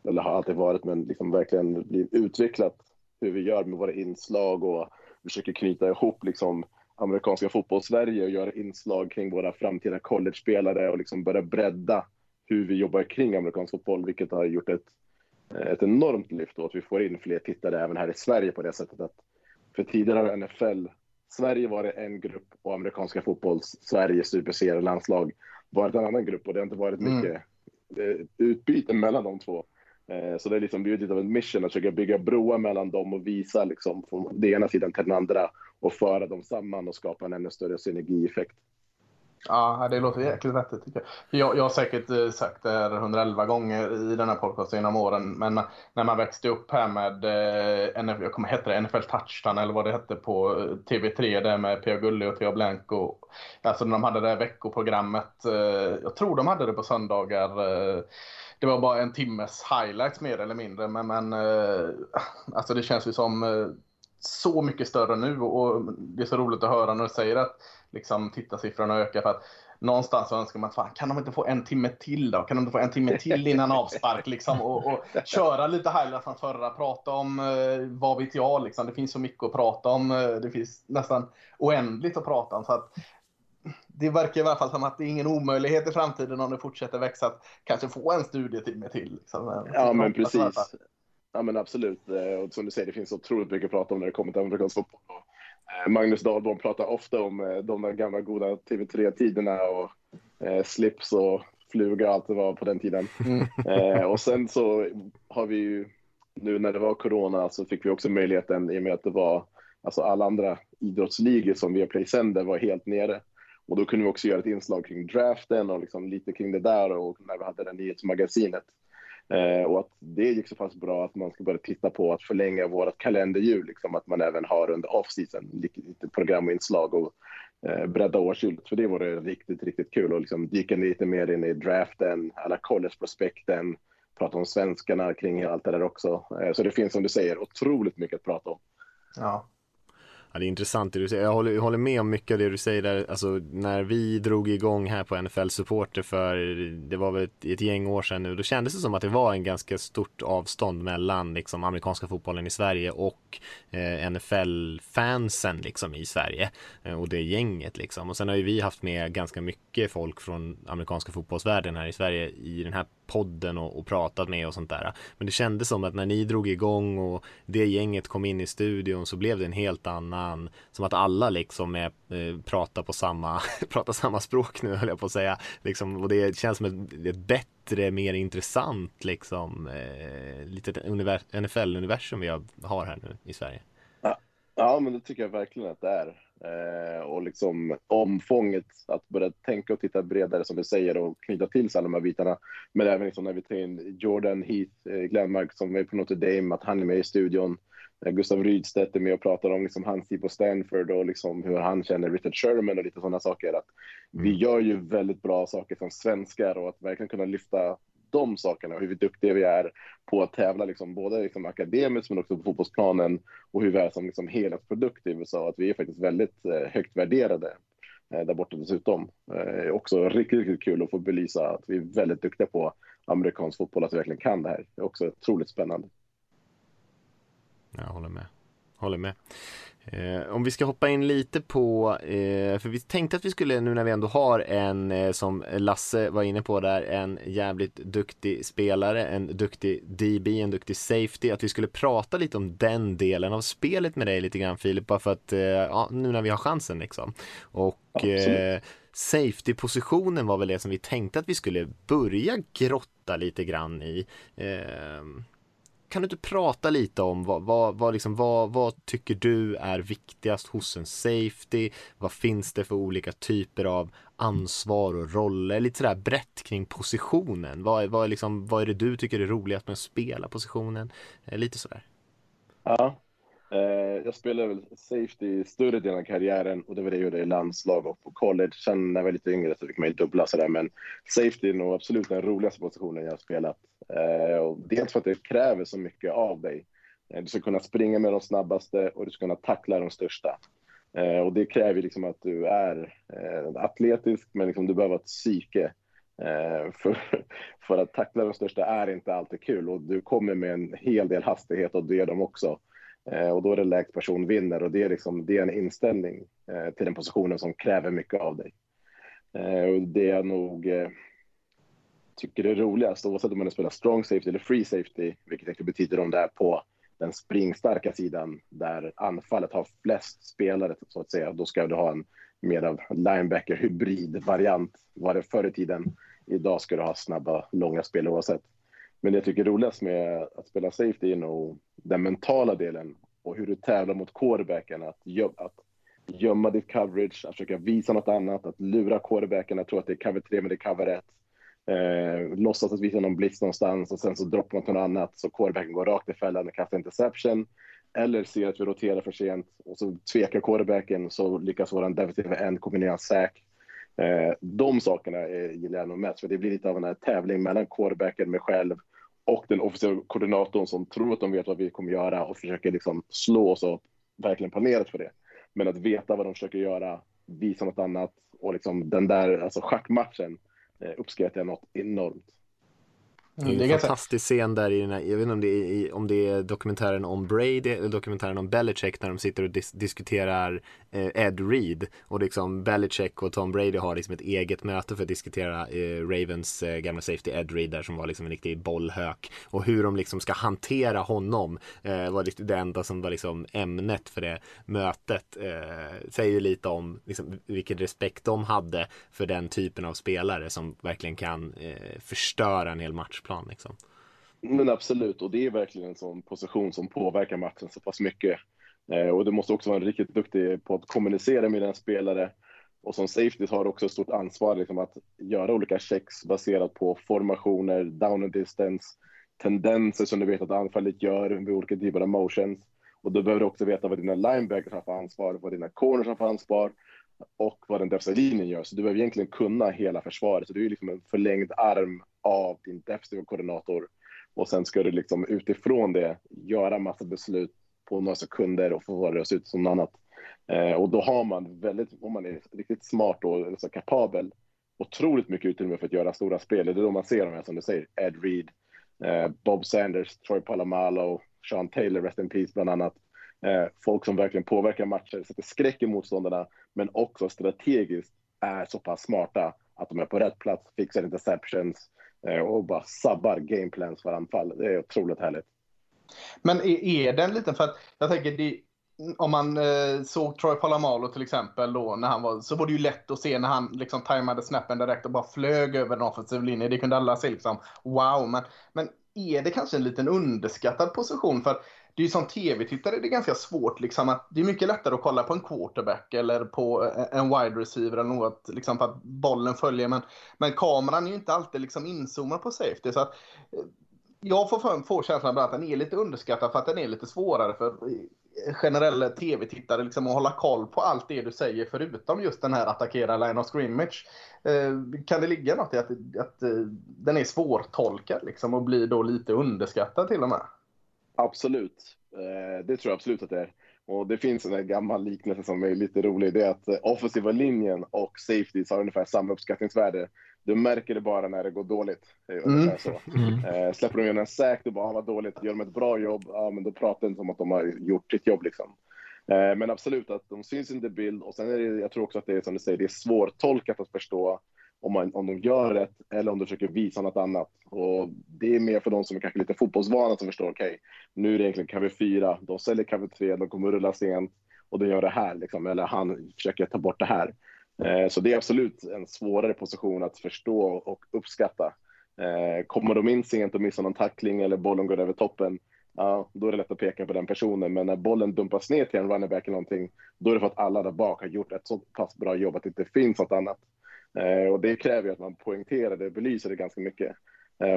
eller har alltid varit, men liksom verkligen blivit utvecklat hur vi gör med våra inslag och försöker knyta ihop liksom amerikanska fotbollssverige och göra inslag kring våra framtida college-spelare och liksom börja bredda hur vi jobbar kring amerikansk fotboll, vilket har gjort ett, ett enormt lyft och att vi får in fler tittare även här i Sverige på det sättet att för tidigare har NFL Sverige varit en grupp och amerikanska fotbolls Sverige superserie landslag varit en annan grupp och det har inte varit mycket mm. utbyte mellan de två. Eh, så det är liksom blivit lite av en mission att försöka bygga broar mellan dem och visa liksom från den ena sidan till den andra och föra dem samman och skapa en ännu större synergieffekt. Ja, det låter jäkligt vettigt tycker jag. jag. Jag har säkert eh, sagt det här 111 gånger i den här podcasten genom åren, men när man växte upp här med, eh, jag kommer hette det NFL Touchdown eller vad det hette på eh, TV3 där med Pia Gulli och Theo Blanco. Alltså när de hade det här veckoprogrammet, jag tror de hade det på söndagar det var bara en timmes highlights mer eller mindre. Men, men eh, alltså det känns ju som eh, så mycket större nu och det är så roligt att höra när du säger att liksom, tittarsiffrorna ökar. För att någonstans önskar man att fan, kan de inte få en timme till då? Kan de inte få en timme till innan avspark liksom? Och, och köra lite highlights från förra, prata om eh, vad vet jag liksom. Det finns så mycket att prata om. Eh, det finns nästan oändligt att prata om. Så att det verkar i alla fall som att det är ingen omöjlighet i framtiden om det fortsätter växa att kanske få en studietimme till. Liksom. Ja, men precis. Ja, men absolut. Eh, och som du säger, det finns otroligt mycket att prata om när det kommer till amerikansk fotboll. Eh, Magnus Dahlbom pratar ofta om eh, de där gamla goda TV3-tiderna och slips och fluga och allt det var på den tiden. Mm. Och sen så har vi ju, nu när det var corona så fick vi också möjligheten i och med att det var, alltså alla andra idrottsligor som Viaplay sände var helt nere. Och då kunde vi också göra ett inslag kring draften och liksom lite kring det där och när vi hade det nyhetsmagasinet. Eh, och att det gick så pass bra att man ska börja titta på att förlänga vårt kalenderhjul, liksom att man även har under off-season lite program och inslag och eh, bredda årshjulet. För det vore riktigt, riktigt kul och liksom dyka lite mer in i draften, alla college-prospekten, prata om svenskarna kring allt det där också. Eh, så det finns som du säger otroligt mycket att prata om. Ja, Ja, det är intressant det du säger. Jag håller, jag håller med om mycket av det du säger där. Alltså när vi drog igång här på NFL Supporter för, det var väl ett, ett gäng år sedan nu, då kändes det som att det var en ganska stort avstånd mellan liksom amerikanska fotbollen i Sverige och eh, NFL-fansen liksom i Sverige. Eh, och det gänget liksom. Och sen har ju vi haft med ganska mycket folk från amerikanska fotbollsvärlden här i Sverige i den här podden och, och, pratat med och sånt där. Men det kändes som att när ni drog igång och det gänget kom in i studion så blev det en helt annan, som att alla liksom är, eh, pratar på samma, pratar samma språk nu höll jag på att säga. Liksom, och det känns som ett, ett bättre, mer intressant liksom, eh, litet NFL-universum vi har här nu i Sverige. Ja, ja, men det tycker jag verkligen att det är. Eh, och liksom omfånget att börja tänka och titta bredare som du säger och knyta till sig alla de här bitarna. Men även liksom när vi tar in Jordan Heath, eh, Glenmark som är på Notre Dame, att han är med i studion. Eh, Gustav Rydstedt är med och pratar om liksom hans tid på Stanford och liksom hur han känner Richard Sherman och lite sådana saker. Att mm. Vi gör ju väldigt bra saker som svenskar och att verkligen kunna lyfta de sakerna, hur duktiga vi är på att tävla, liksom, både liksom akademiskt men också på fotbollsplanen och hur vi är som liksom, helhetsprodukt i USA. Att vi är faktiskt väldigt eh, högt värderade eh, där borta dessutom. Eh, också riktigt, riktigt kul att få belysa att vi är väldigt duktiga på amerikansk fotboll, att vi verkligen kan det här. Det är också otroligt spännande. Jag håller med. Håller med. Eh, om vi ska hoppa in lite på, eh, för vi tänkte att vi skulle nu när vi ändå har en, eh, som Lasse var inne på där, en jävligt duktig spelare, en duktig DB, en duktig safety, att vi skulle prata lite om den delen av spelet med dig lite grann Filip, bara för att, eh, ja, nu när vi har chansen liksom. Och eh, safety-positionen var väl det som vi tänkte att vi skulle börja grotta lite grann i. Kan du inte prata lite om vad, vad, vad, liksom, vad, vad tycker du är viktigast hos en safety? Vad finns det för olika typer av ansvar och roller? Lite sådär brett kring positionen. Vad, vad, liksom, vad är det du tycker är roligast med att spela positionen? Eh, lite sådär. Ja, jag spelade väl safety större delen av karriären och det var det jag gjorde i landslag och på college. Sen när jag var lite yngre så fick man ju dubbla sådär, men safety är nog absolut den roligaste positionen jag har spelat. Eh, och dels för att det kräver så mycket av dig. Eh, du ska kunna springa med de snabbaste och du ska kunna tackla de största. Eh, och det kräver liksom att du är eh, atletisk, men liksom du behöver ett psyke. Eh, för, för att tackla de största är inte alltid kul och du kommer med en hel del hastighet och det är de också. Eh, och då är det lägst person vinner och det är, liksom, det är en inställning eh, till den positionen som kräver mycket av dig. Eh, och det är nog eh, tycker är roligast, oavsett om man spelar strong safety eller free safety, vilket egentligen betyder om det är på den springstarka sidan där anfallet har flest spelare så att säga. Då ska du ha en mer av linebacker hybrid variant var det förr i tiden. Idag ska du ha snabba, långa spel oavsett. Men det jag tycker är roligast med att spela safety är nog den mentala delen och hur du tävlar mot quarterbacken. Att, att gömma ditt coverage, att försöka visa något annat, att lura quarterbacken att tro att det är cover 3 men det är cover 1 eh, låtsas att visa någon blitz någonstans och sen så droppar man till något annat så quarterbacken går rakt i fällan och kastar interception. Eller ser att vi roterar för sent och så tvekar quarterbacken så lyckas våran defensive end kombinera säk. Eh, de sakerna är, gillar jag nog mest för det blir lite av en tävling mellan quarterbacken, mig själv och den officiella koordinatorn som tror att de vet vad vi kommer göra och försöker liksom slå oss och verkligen planerat för det. Men att veta vad de försöker göra, visa något annat och liksom den där alltså schackmatchen Eh, uppskattar jag något enormt. Mm, det är en fantastisk scen där i den här, jag vet inte om det, är, om det är dokumentären om Brady eller dokumentären om Belichick när de sitter och dis diskuterar Eh, Ed Reed och liksom Belichick och Tom Brady har liksom ett eget möte för att diskutera eh, Ravens eh, gamla safety Ed Reed där som var liksom en riktig bollhök och hur de liksom ska hantera honom eh, var liksom det enda som var liksom ämnet för det mötet eh, säger lite om liksom, vilken respekt de hade för den typen av spelare som verkligen kan eh, förstöra en hel matchplan. Liksom. Men absolut, och det är verkligen en sån position som påverkar matchen så pass mycket. Eh, och du måste också vara riktigt duktig på att kommunicera med dina spelare. Och som safety har du också ett stort ansvar liksom, att göra olika checks baserat på formationer, down and distance, tendenser som du vet att anfallet gör vid olika typer av motions. Och då behöver du också veta vad dina linebackers har för ansvar, vad dina corners har för ansvar och vad den defensiva linjen gör. Så du behöver egentligen kunna hela försvaret. Så du är liksom en förlängd arm av din defensiva koordinator. Och sen ska du liksom utifrån det göra massa beslut på några sekunder och få det att se ut som något annat. Eh, och då har man väldigt, om man är riktigt smart och så kapabel, otroligt mycket utrymme för att göra stora spel. Det är då man ser dem här som du säger, Ed Reed, eh, Bob Sanders, Troy Palomalo, Sean Taylor, Rest in Peace bland annat. Eh, folk som verkligen påverkar matcher, sätter skräck i motståndarna, men också strategiskt är så pass smarta att de är på rätt plats, fixar interceptions eh, och bara sabbar gameplans för anfall. Det är otroligt härligt. Men är, är det en liten, för att jag tänker det, om man eh, såg Troy Palomalo till exempel då när han var, så var det ju lätt att se när han liksom tajmade snappen direkt och bara flög över den offensiva linjen. Det kunde alla se liksom, wow. Men, men är det kanske en liten underskattad position? För det är ju som tv-tittare det är ganska svårt. Liksom, att det är mycket lättare att kolla på en quarterback eller på eh, en wide receiver eller något. Liksom, för att bollen följer. Men, men kameran är ju inte alltid liksom inzoomad på safety. Så att, eh, jag får, får känslan att den är lite underskattad för att den är lite svårare för eh, generella tv-tittare liksom, att hålla koll på allt det du säger förutom just den här attackera line of scrimmage. Eh, kan det ligga något i att, att, eh, den är svårtolkad liksom, och blir då lite underskattad till och med? Absolut, eh, det tror jag absolut att det är. Och det finns en gammal liknelse som är lite rolig. Det är att eh, offensiva linjen och safeties har ungefär samma uppskattningsvärde. Du märker det bara när det går dåligt. Mm. Så. Mm. Eh, släpper de igenom en säk, du bara ah, vad dåligt. Gör de ett bra jobb, ja, men då pratar de som att de har gjort sitt jobb. Liksom. Eh, men absolut att de syns inte i bild och sen är det, jag tror också att det är som du säger, det är svårtolkat att förstå om, man, om de gör rätt eller om de försöker visa något annat. Och det är mer för de som är kanske lite fotbollsvana som förstår, okej, okay, nu är det egentligen cover 4, de säljer cover 3, de kommer rulla sent och de gör det här, liksom, eller han försöker ta bort det här. Eh, så det är absolut en svårare position att förstå och uppskatta. Eh, kommer de in sent och missar någon tackling eller bollen går över toppen, ja, då är det lätt att peka på den personen. Men när bollen dumpas ner till en running back eller någonting, då är det för att alla där bak har gjort ett så pass bra jobb att det inte finns något annat. Eh, och det kräver ju att man poängterar det, belyser det ganska mycket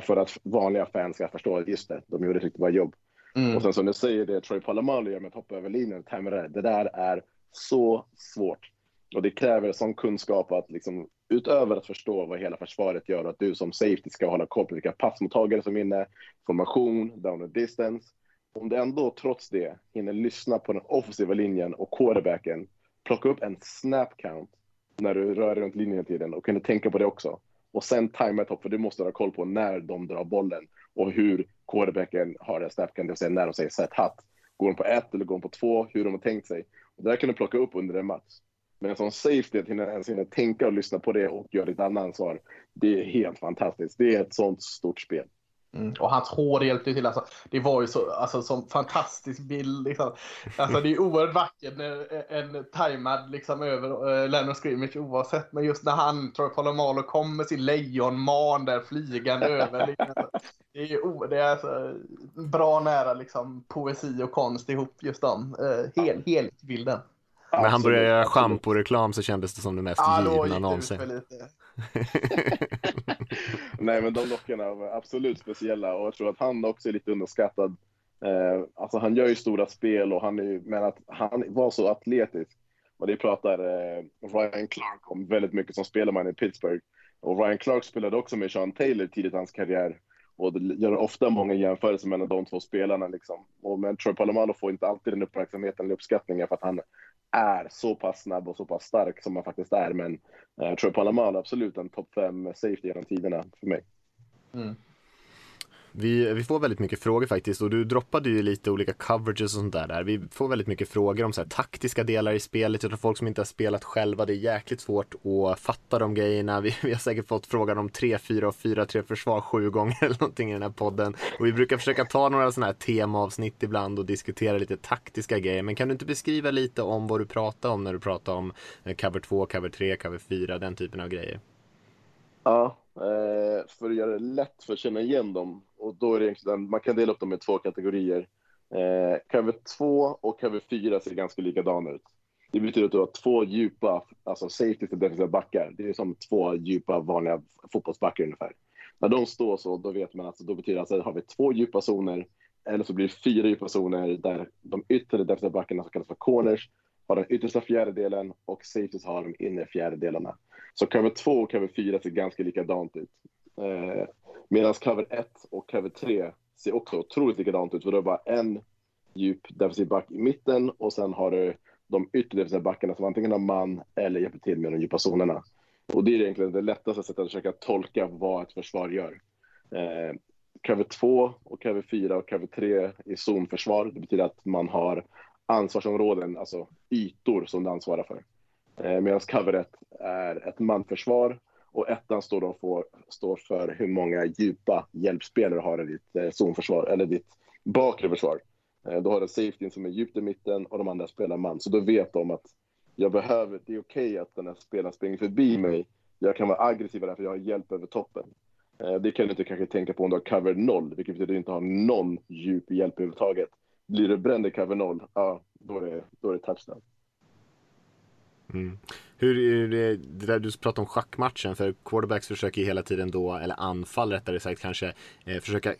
för att vanliga fans ska förstå att just det, de gjorde ett riktigt bra jobb. Mm. Och sen som du säger, det Troy Polamalu gör med att hoppa över linjen, det där är så svårt. Och det kräver sån kunskap att liksom, utöver att förstå vad hela försvaret gör, att du som safety ska hålla koll på vilka passmottagare som är inne, formation, down and distance. Om du ändå trots det hinner lyssna på den offensiva linjen och quarterbacken, plocka upp en snap count när du rör dig runt linjen hela tiden och kunna tänka på det också. Och sen tajma ett hopp, för du måste ha koll på när de drar bollen och hur quarterbacken har en snap count, det vill säga när de säger set hat. Går de på ett eller går de på två, hur de har tänkt sig. Och det där kan du plocka upp under en match. Men som safety, att ens hinna tänka och lyssna på det och göra ditt andra ansvar, det är helt fantastiskt. Det är ett sånt stort spel. Mm. Och hans hår hjälpte till. Alltså, det var ju så, alltså, som fantastisk bild. Liksom. Alltså, det är oerhört vackert när en tajmad liksom, över uh, Lennon Scrimmage oavsett. Men just när han, tror jag, Palomalo kom med sin lejonman där flygande över. Liksom. Det är, det är alltså, bra nära liksom, poesi och konst ihop just de. Uh, hel, helhetsbilden. När han började göra schampo-reklam så kändes det som det mest ja, givna någonsin. Nej, men de dockorna var absolut speciella och jag tror att han också är lite underskattad. Eh, alltså han gör ju stora spel och han är, men att han var så atletisk. Och det pratar eh, Ryan Clark om väldigt mycket som spelman i Pittsburgh. Och Ryan Clark spelade också med Sean Taylor tidigt i hans karriär. Och det gör ofta många jämförelser mellan de två spelarna. Liksom. Och, men Troy Palomalo får inte alltid den uppmärksamheten eller uppskattningen för att han är så pass snabb och så pass stark som han faktiskt är. Men eh, jag tror Palomalo absolut en topp fem safety genom tiderna för mig. Mm. Vi, vi får väldigt mycket frågor faktiskt och du droppade ju lite olika coverages och sånt där. där. Vi får väldigt mycket frågor om så här, taktiska delar i spelet. Jag tror folk som inte har spelat själva, det är jäkligt svårt att fatta de grejerna. Vi, vi har säkert fått frågan om 3-4 och 4-3 försvar sju gånger eller någonting i den här podden. Och vi brukar försöka ta några sådana här temaavsnitt ibland och diskutera lite taktiska grejer. Men kan du inte beskriva lite om vad du pratar om när du pratar om eh, cover 2, cover 3, cover 4, den typen av grejer? Ja, eh, för att göra det lätt för att känna igen dem och då är det egentligen, man kan dela upp dem i två kategorier. Eh, cover 2 och cover 4 ser ganska likadana ut. Det betyder att du har två djupa, alltså safety till defensiva backar. Det är som två djupa vanliga fotbollsbackar ungefär. När de står så, då vet man att alltså, då betyder det att alltså, har vi två djupa zoner eller så blir det fyra djupa zoner där de yttre defensiva backarna som kallas för corners har den yttersta fjärdedelen och safeties har de inre fjärdedelarna. Så cover 2 och cover 4 ser ganska likadant ut. Eh, Medan cover 1 och cover 3 ser också otroligt likadant ut. För du har bara en djup defensiv back i mitten och sen har du de yttre defensiva backarna som antingen har man eller hjälper till med de djupa zonerna. Och det är egentligen det lättaste sättet att försöka tolka vad ett försvar gör. Eh, cover 2 och cover 4 och cover 3 är zonförsvar. Det betyder att man har ansvarsområden, alltså ytor som du ansvarar för. Eh, Medan cover 1 är ett manförsvar och ettan står, då för, står för hur många djupa hjälpspelare har i ditt eh, zonförsvar, eller ditt bakre försvar. Eh, då har du safetyn som är djupt i mitten och de andra spelar man. Så då vet de att jag behöver, det är okej okay att den här spelaren springer förbi mig. Jag kan vara aggressiv därför jag har hjälp över toppen. Eh, det kan du inte kanske tänka på om du har cover 0, vilket betyder att du inte har någon djup hjälp överhuvudtaget. Blir du bränd i cover 0, ja, då är det, då är det touchdown. Mm. Hur är det, det där du pratade om schackmatchen, för quarterbacks försöker ju hela tiden då, eller anfall rättare sagt kanske, eh, försöka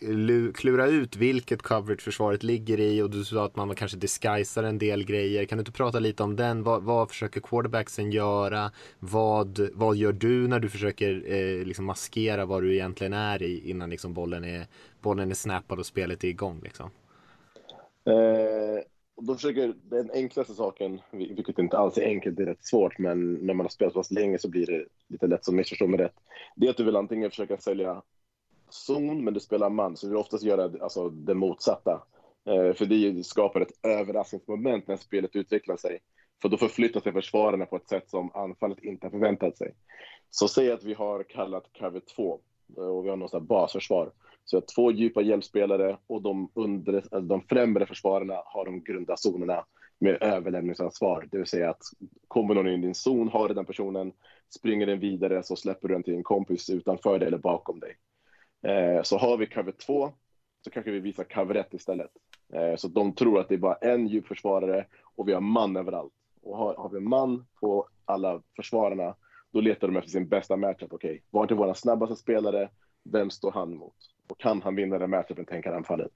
klura ut vilket coverage försvaret ligger i och du sa att man kanske disguisar en del grejer. Kan du inte prata lite om den? Vad, vad försöker quarterbacksen göra? Vad, vad gör du när du försöker eh, liksom maskera vad du egentligen är i innan liksom bollen, är, bollen är snappad och spelet är igång? Liksom? Eh och då försöker den enklaste saken, vilket inte alls är enkelt, det är rätt svårt, men när man har spelat så pass länge så blir det lite lätt som missförstå mig rätt. Det är att du vill antingen försöka sälja zon, men du spelar man, så du vill oftast göra alltså, det motsatta. Eh, för det skapar ett överraskningsmoment när spelet utvecklar sig. För då förflyttar sig försvararna på ett sätt som anfallet inte har förväntat sig. Så säg att vi har kallat cover 2 och vi har något basförsvar. Så jag två djupa hjälpspelare och de, under, alltså de främre försvararna har de grunda zonerna med överlämningsansvar. Det vill säga att kommer någon in i din zon, har du den personen, springer den vidare så släpper du den till en kompis utanför dig eller bakom dig. Eh, så har vi cover 2 så kanske vi visar cover 1 istället. Eh, så de tror att det är bara en djupförsvarare och vi har man överallt. Och har, har vi man på alla försvararna, då letar de efter sin bästa matchup. Okej, okay, var är våra snabbaste spelare? Vem står han mot? Och kan han vinna den matchupen, tänker anfallet.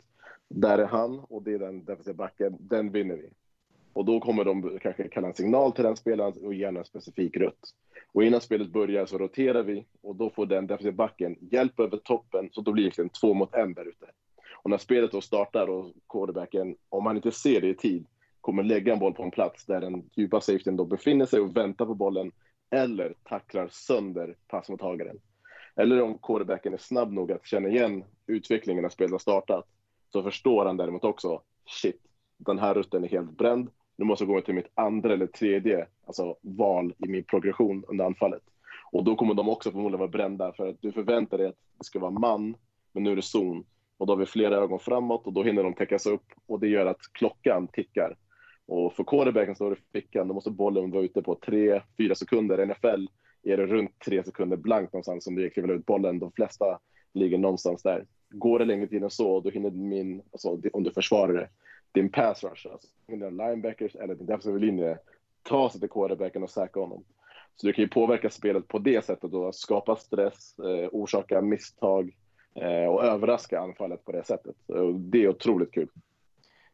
Där är han och det är den defensiva backen, den vinner vi. Och då kommer de kanske kalla en signal till den spelaren och ge en specifik rutt. Och innan spelet börjar så roterar vi och då får den defensiva backen hjälp över toppen, så då blir det egentligen två mot en där ute. Och när spelet då startar och quarterbacken, om han inte ser det i tid, kommer lägga en boll på en plats där den djupa safetyn då befinner sig och väntar på bollen eller tacklar sönder passmottagaren. Eller om quarterbacken är snabb nog att känna igen utvecklingen när spelet har startat, så förstår han däremot också, shit, den här rutten är helt bränd, nu måste jag gå till mitt andra eller tredje alltså, val i min progression under anfallet. Och då kommer de också förmodligen vara brända för att du förväntar dig att det ska vara man, men nu är det zon. Och då har vi flera ögon framåt och då hinner de täckas upp och det gör att klockan tickar. Och för quarterbacken står i fickan, då måste bollen vara ute på 3-4 sekunder. I NFL är det runt 3 sekunder blankt någonstans som du kliver ut bollen. De flesta ligger någonstans där. Går det längre tid än så, då hinner min, alltså om du försvarar det, din pass rush, alltså dina linebackers eller din defensiva linje, ta sig till quarterbacken och säkra honom. Så du kan ju påverka spelet på det sättet och skapa stress, eh, orsaka misstag eh, och överraska anfallet på det sättet. Och det är otroligt kul.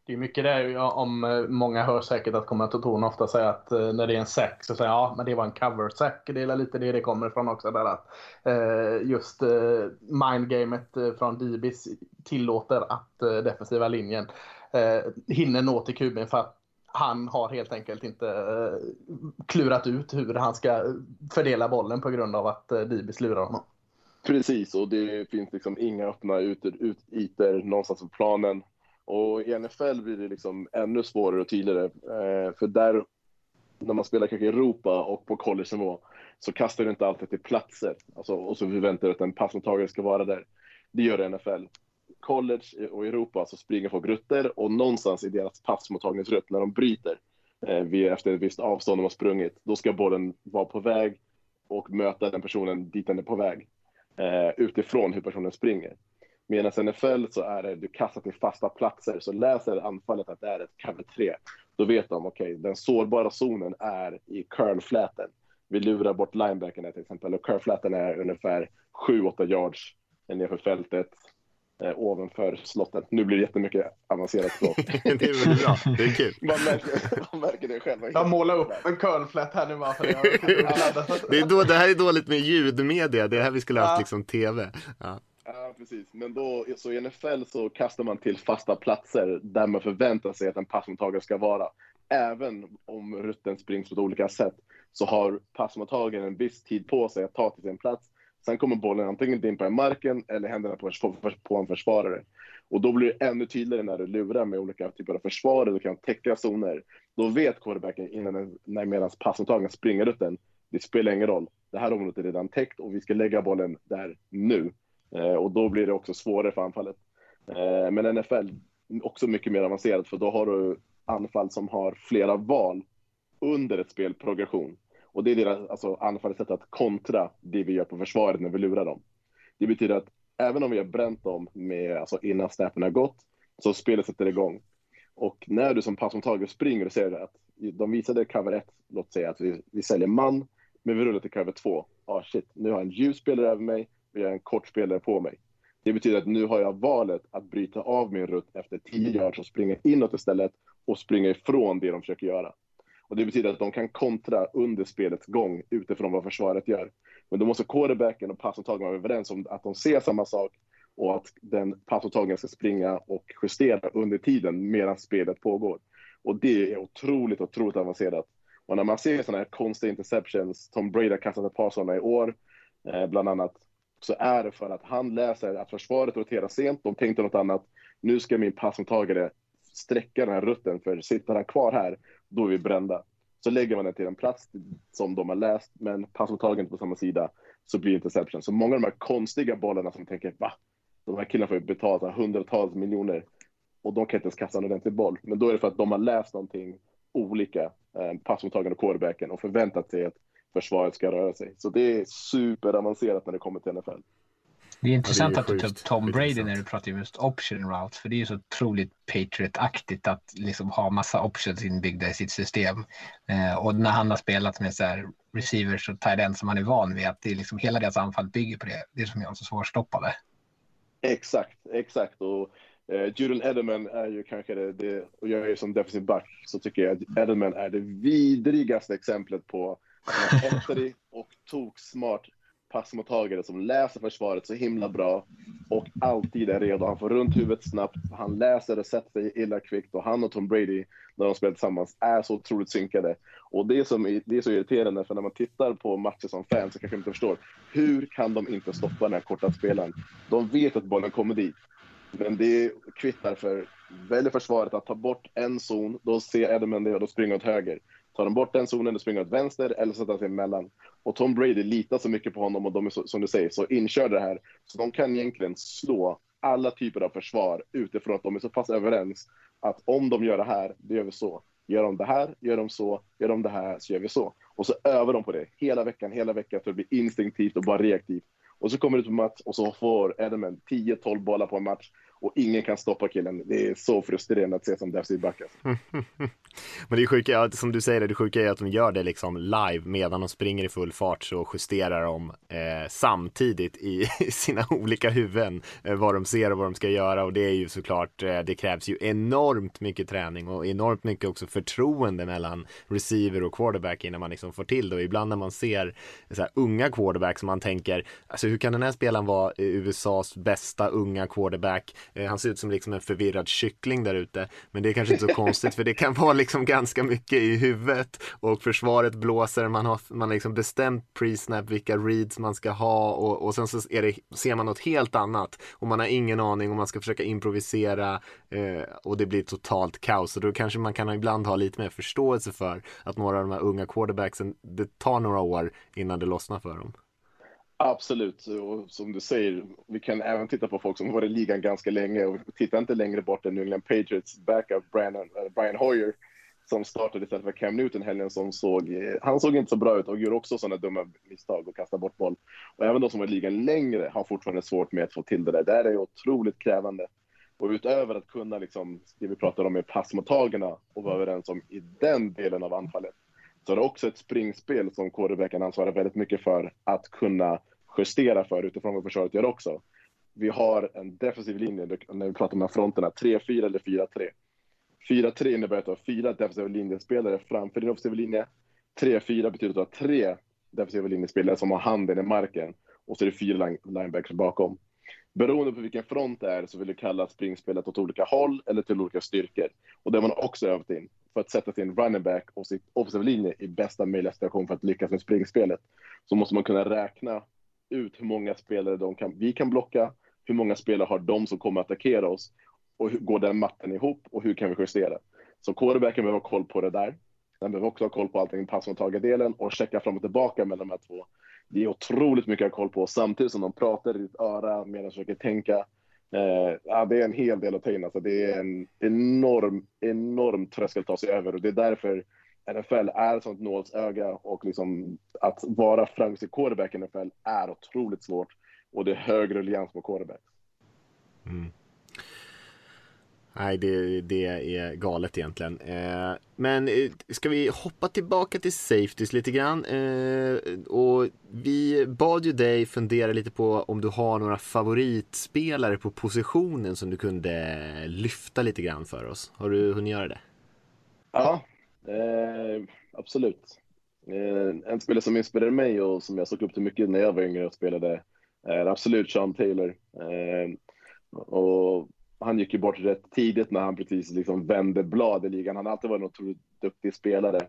Det är mycket det om eh, många hör säkert att kommentatorerna ofta säger att eh, när det är en sack så säger ja men det var en cover sack. Det är lite det det kommer ifrån också. Där att eh, just eh, mindgamet eh, från Dibis tillåter att defensiva linjen hinner nå till kuben för att han har helt enkelt inte klurat ut hur han ska fördela bollen på grund av att Dibis lurar honom. Precis, och det finns liksom inga öppna ytor, ut, ytor någonstans på planen. Och i NFL blir det liksom ännu svårare och tydligare. Eh, för där, när man spelar kanske i Europa och på college-nivå, så kastar du inte alltid till platser. Alltså, och så förväntar du att en passmottagare ska vara där. Det gör det i NFL. College och Europa så springer folk rutter och någonstans i deras passmottagningsrutt, när de bryter eh, efter ett visst avstånd de har sprungit, då ska bollen vara på väg och möta den personen dit den är på väg. Eh, utifrån hur personen springer. Medan NFL så är det, du kastar till fasta platser, så läser anfallet att det är ett cover 3. Då vet de, okej, okay, den sårbara zonen är i curlfläten. Vi lurar bort linebacken till exempel och curlfläten är ungefär 7-8 yards nedanför fältet eh, ovanför slottet. Nu blir det jättemycket avancerat språk. det är väl bra, det är kul. Man märker, man märker det själv. Jag målar upp en curlflätt här nu bara för det, är då, det här är dåligt med ljudmedia, det är här vi skulle ha haft liksom tv. Ja. Ja, precis. Men då, så i NFL så kastar man till fasta platser där man förväntar sig att en passmottagare ska vara. Även om rutten springs på olika sätt så har passmottagaren en viss tid på sig att ta till sin plats. Sen kommer bollen antingen dimpa i marken eller händerna på, på en försvarare. Och då blir det ännu tydligare när du lurar med olika typer av försvarare, du kan täcka zoner. Då vet quarterbacken innan när medan passmottagaren springer rutten, det spelar ingen roll. Det här området är redan täckt och vi ska lägga bollen där nu. Eh, och då blir det också svårare för anfallet. Eh, men NFL också mycket mer avancerat för då har du anfall som har flera val under ett spel progression. Och det är deras alltså, anfallets sätt att kontra det vi gör på försvaret när vi lurar dem. Det betyder att även om vi har bränt dem med, alltså innan snappen har gått, så spelet sätter igång. Och när du som passmottagare springer och ser att de visade cover 1, låt säga att vi, vi säljer man, men vi rullar till cover 2. Ah shit, nu har jag en ljus spelare över mig, jag är en kort spelare på mig. Det betyder att nu har jag valet att bryta av min rutt efter 10 yards och springa inåt istället och springa ifrån det de försöker göra. Och Det betyder att de kan kontra under spelets gång utifrån vad försvaret gör. Men då måste quarterbacken och passmottagaren vara överens om att de ser samma sak och att den passmottagaren ska springa och justera under tiden medan spelet pågår. Och det är otroligt, otroligt avancerat. Och när man ser sådana här konstiga interceptions, Tom Brady har kastat ett par sådana i år, eh, bland annat, så är det för att han läser att försvaret roterar sent. De tänkte något annat. Nu ska min passmottagare sträcka den här rutten, för sitter han kvar här, då är vi brända. Så lägger man den till en plats som de har läst, men passmottagaren på samma sida, så blir det interception. Så många av de här konstiga bollarna som tänker, va? De här killarna får ju betala hundratals miljoner och de kan inte ens kasta en ordentlig boll. Men då är det för att de har läst någonting olika, eh, passmottagaren och quarterbacken, och förväntat sig att försvaret ska röra sig. Så det är superavancerat när det kommer till NFL. Det är intressant Ja, att det är du tar upp Tom Brady när du pratar om just option routes, för det är ju så otroligt Patriot-aktigt att liksom ha massa options inbyggda i sitt system. Eh, och när han har spelat med så här receivers och tight ends som han är van vid, att det är liksom hela deras anfall bygger på det. Det är som gör dem så svårstoppade. Exakt, exakt. Och eh, Julian Edelman är ju kanske det, det, och jag är ju som defensiv back, så tycker jag att Edelman är det vidrigaste exemplet på en och toksmart passmottagare som läser försvaret så himla bra och alltid är redo. Han får runt huvudet snabbt, han läser och sätter sig illa kvickt och han och Tom Brady, när de spelar tillsammans, är så otroligt synkade. Och det är, som, det är så irriterande, för när man tittar på matcher som fan så kanske man inte förstår, hur kan de inte stoppa den här korta spelaren? De vet att bollen kommer dit. Men det kvittar för väljer försvaret att ta bort en zon, då ser Edmund det och då springer åt höger. Tar de bort den zonen, då springer åt vänster eller sätter sig emellan. Och Tom Brady litar så mycket på honom och de är så, som du säger så inkörda här. Så de kan egentligen slå alla typer av försvar utifrån att de är så pass överens att om de gör det här, då gör vi så. Gör de det här, gör de så, gör de det här, så gör vi så. Och så övar de på det hela veckan, hela veckan, så det blir instinktivt och bara reaktivt. Och så kommer det ut på match och så får Edelman 10-12 bollar på en match och ingen kan stoppa killen. Det är så frustrerande att se som defensiv back. Alltså. Men det är sjuka, som du säger, det sjuka är att de gör det liksom live medan de springer i full fart så justerar de eh, samtidigt i sina olika huvuden eh, vad de ser och vad de ska göra och det är ju såklart, eh, det krävs ju enormt mycket träning och enormt mycket också förtroende mellan receiver och quarterback innan man liksom får till det och ibland när man ser så här, unga quarterbacks som man tänker, alltså hur kan den här spelaren vara eh, USAs bästa unga quarterback? Eh, han ser ut som liksom en förvirrad kyckling där ute, men det är kanske inte så konstigt för det kan vara liksom ganska mycket i huvudet. Och försvaret blåser, man har, man liksom bestämt pre-snap vilka reads man ska ha. Och, och sen så är det, ser man något helt annat. Och man har ingen aning och man ska försöka improvisera eh, och det blir totalt kaos. Och då kanske man kan ibland ha lite mer förståelse för att några av de här unga quarterbacksen, det tar några år innan det lossnar för dem. Absolut, och som du säger, vi kan även titta på folk som har varit i ligan ganska länge och titta inte längre bort än New England Patriots backup Brian, äh, eh, Brian Hoyer som startade istället för Cam Newton helgen som såg, eh, han såg inte så bra ut och gjorde också sådana dumma misstag och kastade bort boll. Och även de som varit i ligan längre har fortfarande svårt med att få till det där. Det är otroligt krävande. Och utöver att kunna liksom, det vi pratar om med passmottagarna och vara överens om i den delen av anfallet, så är det också ett springspel som quarterbacken ansvarar väldigt mycket för att kunna justera för utifrån vad försvaret gör också. Vi har en defensiv linje när vi pratar om de här fronterna, 3-4 eller 4-3. 4-3 innebär att du har fyra defensiva linjespelare framför din offensiva linje. 3-4 betyder att du har tre defensiva linjespelare som har handen i marken och så är det fyra linebackers bakom. Beroende på vilken front det är så vill du kalla springspelet åt olika håll eller till olika styrkor. Och det har man också övat in för att sätta sin running back och sin offensiva linje i bästa möjliga situation för att lyckas med springspelet. Så måste man kunna räkna ut hur många spelare de kan, vi kan blocka, hur många spelare har de som kommer att attackera oss och hur går den matten ihop och hur kan vi justera? Så quarterbacken behöver ha koll på det där. Den behöver också ha koll på allting passmottagardelen och checka fram och tillbaka mellan de här två. Det är otroligt mycket att ha koll på samtidigt som de pratar i ditt öra medan de försöker tänka. Eh, ja, det är en hel del att ta in. Alltså, det är en enorm, enorm tröskel att ta sig över och det är därför NFL är ett sånt nålsöga och liksom att vara framgångsrik quarterback i NFL är otroligt svårt och det är hög ruljans på quarterback. Mm. Nej, det, det är galet egentligen. Eh, men eh, ska vi hoppa tillbaka till safeties lite grann? Eh, och vi bad ju dig fundera lite på om du har några favoritspelare på positionen som du kunde lyfta lite grann för oss. Har du hunnit göra det? Ja, eh, absolut. Eh, en spelare som inspirerade mig och som jag såg upp till mycket när jag var yngre och spelade är absolut Sean Taylor. Eh, och han gick ju bort rätt tidigt när han precis liksom vände blad i ligan. Han har alltid varit en otroligt duktig spelare.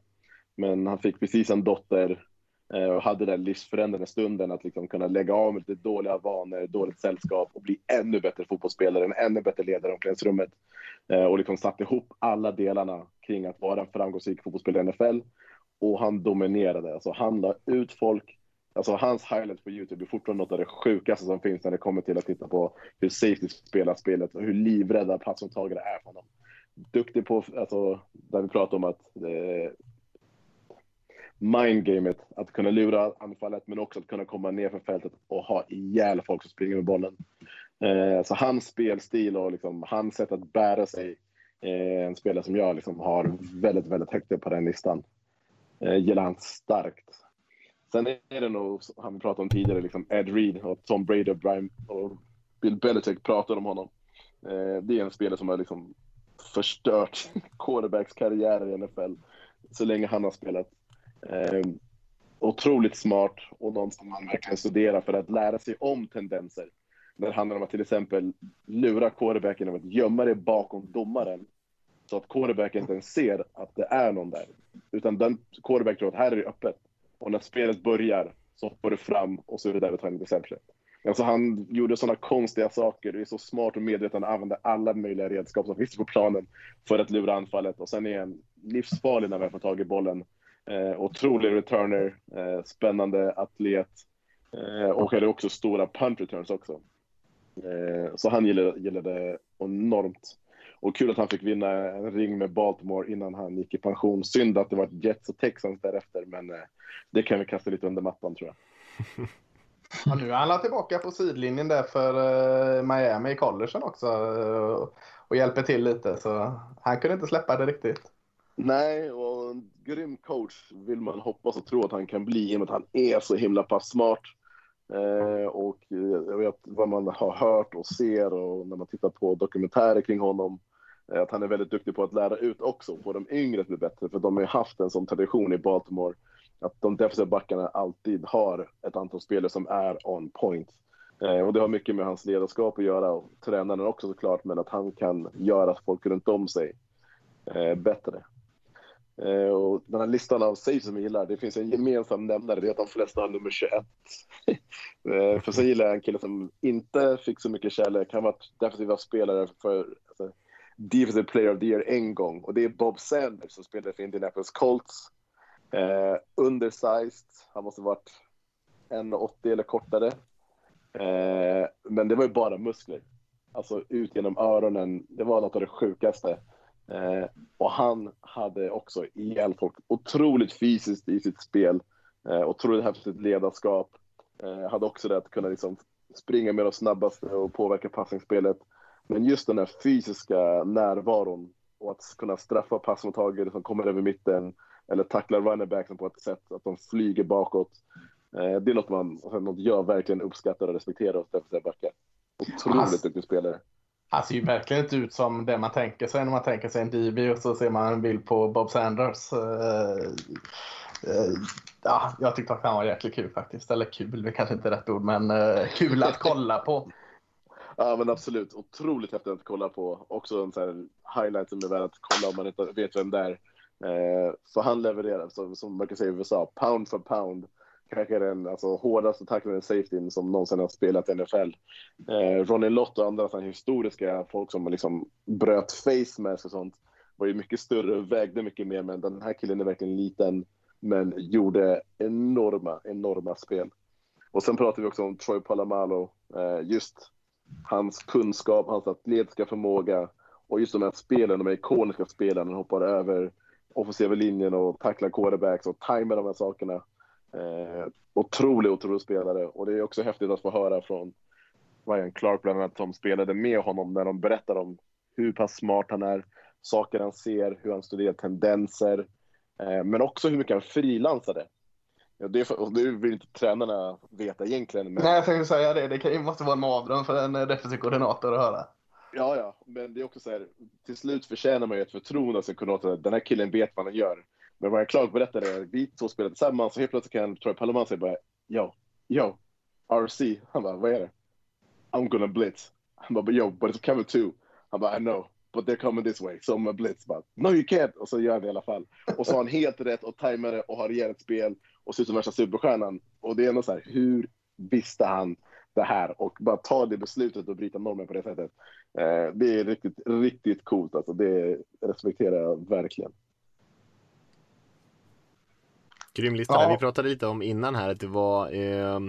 Men han fick precis en dotter Eh, och hade den livsförändrande stunden att liksom kunna lägga av med lite dåliga vanor, dåligt sällskap och bli ännu bättre fotbollsspelare, en ännu bättre ledare i omklädningsrummet. Eh, och liksom satte ihop alla delarna kring att vara en framgångsrik fotbollsspelare i NFL. Och han dominerade, alltså han la ut folk. Alltså hans highlights på Youtube är fortfarande något av det sjukaste som finns när det kommer till att titta på hur safety spelar spelet och hur livrädda passmottagare är för honom. Duktig på, alltså, där vi pratar om att eh, mindgamet, att kunna lura anfallet men också att kunna komma ner för fältet och ha ihjäl folk som springer med bollen. Eh, så hans spelstil och liksom, hans sätt att bära sig eh, en spelare som jag liksom har väldigt, väldigt högt upp på den listan. Eh, gillar han starkt. Sen är det nog, han vi pratade om tidigare, liksom Ed Reed och Tom Brady och, Brian, och Bill Belichick pratade om honom. Eh, det är en spelare som har liksom förstört quarterbacks karriärer i NFL så länge han har spelat. Eh, otroligt smart och någon som man verkligen studerar för att lära sig om tendenser. När det handlar om att till exempel lura quarterbacken genom att gömma det bakom domaren så att quarterbacken inte ens ser att det är någon där. Utan den quarterbacken tror att här är det öppet. Och när spelet börjar så hoppar du fram och så är det där du tar en interception. Alltså han gjorde sådana konstiga saker. Det är så smart och medveten. Han använde alla möjliga redskap som finns på planen för att lura anfallet. Och sen är han livsfarlig när han får tag i bollen. Eh, otrolig returner, eh, spännande atlet eh, och hade också stora punt returns också. Eh, så han gillade, gillade enormt. Och kul att han fick vinna en ring med Baltimore innan han gick i pension. Synd att det var Jets och Texans därefter, men eh, det kan vi kasta lite under mattan tror jag. Ja, nu är han tillbaka på sidlinjen där för uh, Miami i collegen också uh, och hjälper till lite. Så han kunde inte släppa det riktigt. Nej, och en grym coach vill man hoppas och tro att han kan bli i och med att han är så himla pass smart. Eh, och jag vet vad man har hört och ser och när man tittar på dokumentärer kring honom eh, Eh, att han är väldigt duktig på att lära ut också, få de yngre att bli bättre. För de har ju haft en sån tradition i Baltimore att de defensiva backarna alltid har ett antal spelare som är on point. Eh, och det har mycket med hans ledarskap att göra och tränaren också såklart, men att han kan göra folk runt om sig eh, bättre. Eh, och den här listan av saves som jag gillar, det finns en gemensam nämnare, det är att de flesta har nummer 21. eh, för sen gillar jag en kille som inte fick så mycket kärlek, han var defensiva spelare för alltså, Defensive Player of the Year en gång och det är Bob Sanders som spelade för Indianapolis Colts. Eh, undersized, han måste varit 1,80 eller kortare. Eh, men det var ju bara muskler. Alltså ut genom öronen, det var något av det sjukaste. Eh, och han hade också ihjäl folk. Otroligt fysiskt i sitt spel. Eh, otroligt häftigt ledarskap. Eh, hade också det att kunna liksom springa med de snabbaste och påverka passningsspelet. Men just den här fysiska närvaron och att kunna straffa passmottagare som kommer över mitten eller tackla runnerbacksen på ett sätt att de flyger bakåt. Eh, det är något, man, alltså något jag verkligen uppskattar och respekterar hos defensiva backar. Otroligt alltså, duktig spelare. Han ser ju verkligen inte ut som det man tänker sig när man tänker sig en DB och så ser man en bild på Bob Sanders. Uh, uh, ja, jag tyckte att han var jäkligt kul faktiskt. Eller kul, det kanske inte är rätt ord, men kul att kolla på. Ja men absolut, otroligt häftigt att kolla på. Också en sån här highlight som är värd att kolla om man inte vet vem det är. Eh, för han levererar, som, som man kan säga i USA, pound for pound kanske den alltså, hårdaste tacklaren safetyn som någonsin har spelat i NFL. Eh, Ronnie Lott och andra historiska folk som liksom bröt face mask och sånt var ju mycket större och vägde mycket mer, men den här killen är verkligen liten men gjorde enorma, enorma spel. Och sen pratar vi också om Troy Palamalo, eh, just hans kunskap, hans atletiska förmåga och just de här spelen, de här ikoniska spelen, han hoppar över offensiva linjen och tacklar quarterbacks och tajmar de här sakerna. Eh, otrolig, otrolig spelare och det är också häftigt att få höra från Ryan Clark bland annat som spelade med honom när de berättar om hur pass smart han är, saker han ser, hur han studerar tendenser, eh, men också hur mycket han frilansade. Ja, det, och det vill inte tränarna veta egentligen. Men... Nej, jag tänkte säga det. Det kan måste vara en mardröm för en defensiv koordinator att höra. Ja, ja, men det är också så här, till slut förtjänar man ju ett förtroende av sin koordinator. Den här killen vet vad han gör. Men jag Clark berättade, vi två spelar tillsammans och helt plötsligt kan Troy Palomar säga bara Yo, yo, RC. Han bara, vad är det? I'm gonna blitz. Han bara, yo, but it's cover two. Han bara, I know, but they're coming this way. Som Blitz bara, no you can't. Och så gör han det i alla fall. Och så har han helt rätt och tajmar det och har rejält spel och ser ut som värsta superstjärnan. Och det är nog så här, hur visste han det här och bara ta det beslutet och bryta normen på det sättet. Eh, det är riktigt, riktigt coolt alltså. Det respekterar jag verkligen. Grym lista. Ja. Vi pratade lite om innan här att det var eh,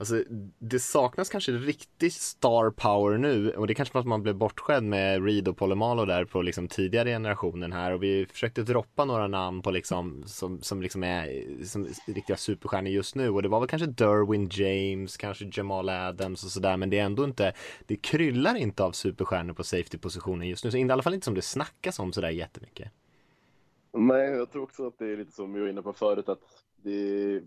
Alltså det saknas kanske riktig star power nu och det är kanske för att man blev bortskämd med Reed och Polomalo där på liksom tidigare generationen här och vi försökte droppa några namn på liksom som, som liksom är som riktiga superstjärnor just nu och det var väl kanske Derwin James, kanske Jamal Adams och sådär men det är ändå inte, det kryllar inte av superstjärnor på safety-positionen just nu, så i alla fall inte som det snackas om sådär jättemycket. Nej, jag tror också att det är lite som vi var inne på förut att det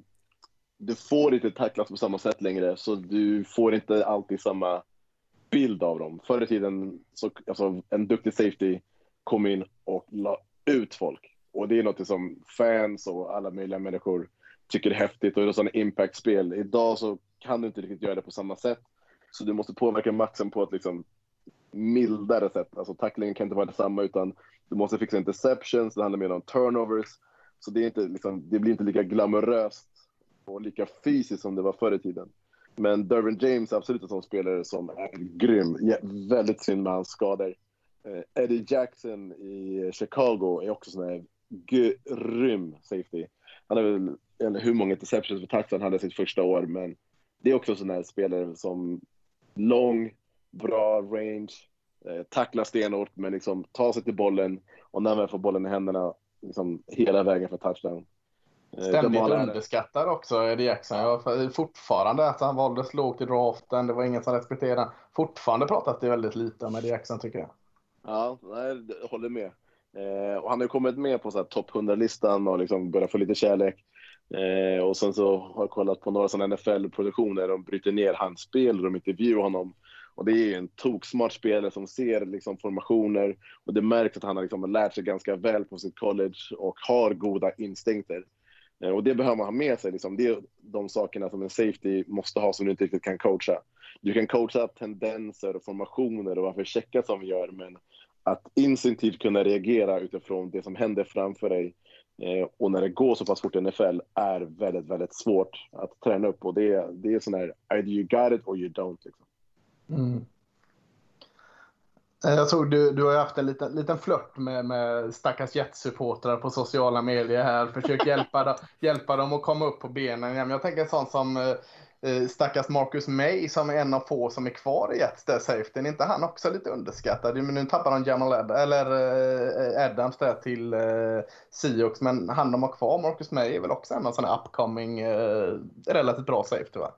du får inte tacklas på samma sätt längre, så du får inte alltid samma bild av dem. Förr i tiden, så, alltså, en duktig safety kom in och la ut folk. Och det är något som fans och alla möjliga människor tycker är häftigt och det är sådana impact-spel. Idag så kan du inte riktigt göra det på samma sätt. Så du måste påverka matchen på ett liksom mildare sätt. Alltså tacklingen kan inte vara detsamma utan du måste fixa interceptions, det handlar mer om turnovers. Så det, är inte, liksom, det blir inte lika glamoröst och lika fysiskt som det var förr i tiden. Men Dervin James är absolut en sån spelare som är grym. Ja, väldigt synd med hans skador. Eh, Eddie Jackson i Chicago är också sån här grym safety. Han har väl, eller hur många interceptions för touchdown han hade sitt första år, men det är också sån här spelare som lång, bra range, eh, tacklar stenhårt, men liksom tar sig till bollen och när han väl får bollen i händerna, liksom hela vägen för touchdown. Eh, Ständigt underskattad också, Eddie Jackson. Jag fortfarande att han valdes lågt i draften. Det var ingen som respekterade. Fortfarande pratas det väldigt lite om Eddie Jackson tycker jag. Ja, jag håller med. Eh, och han har kommit med på topp 100-listan och liksom börjat få lite kärlek. Eh, och sen så har jag kollat på några sådana NFL-produktioner. De bryter ner hans spel och de intervjuar honom. Och det är en toksmart spelare som ser liksom, formationer och det märks att han har liksom, lärt sig ganska väl på sitt college och har goda instinkter. Eh, och det behöver man ha med sig. Liksom. Det är de sakerna som en safety måste ha som du inte riktigt kan coacha. Du kan coacha tendenser och formationer och varför checka som vi gör, men att instinktivt kunna reagera utifrån det som händer framför dig eh, och när det går så pass fort i NFL är väldigt, väldigt svårt att träna upp. Och det, det är sån här, either you got it or you don't. Liksom. Mm. Eh, jag tror du, du har haft en liten, liten flört med, med stackars Jets-supportrar på sociala medier här. försökt hjälpa, dem, hjälpa dem att komma upp på benen igen. Jag tänker sånt som eh, eh, stackars Marcus May som är en av få som är kvar i Jets där safety. Är inte han också lite underskattad? Men nu tappar de Jamal Ad eller, eh, Adams där till eh, Seahawks. Men han de har kvar, Marcus May, är väl också en av här upcoming eh, relativt bra safety va?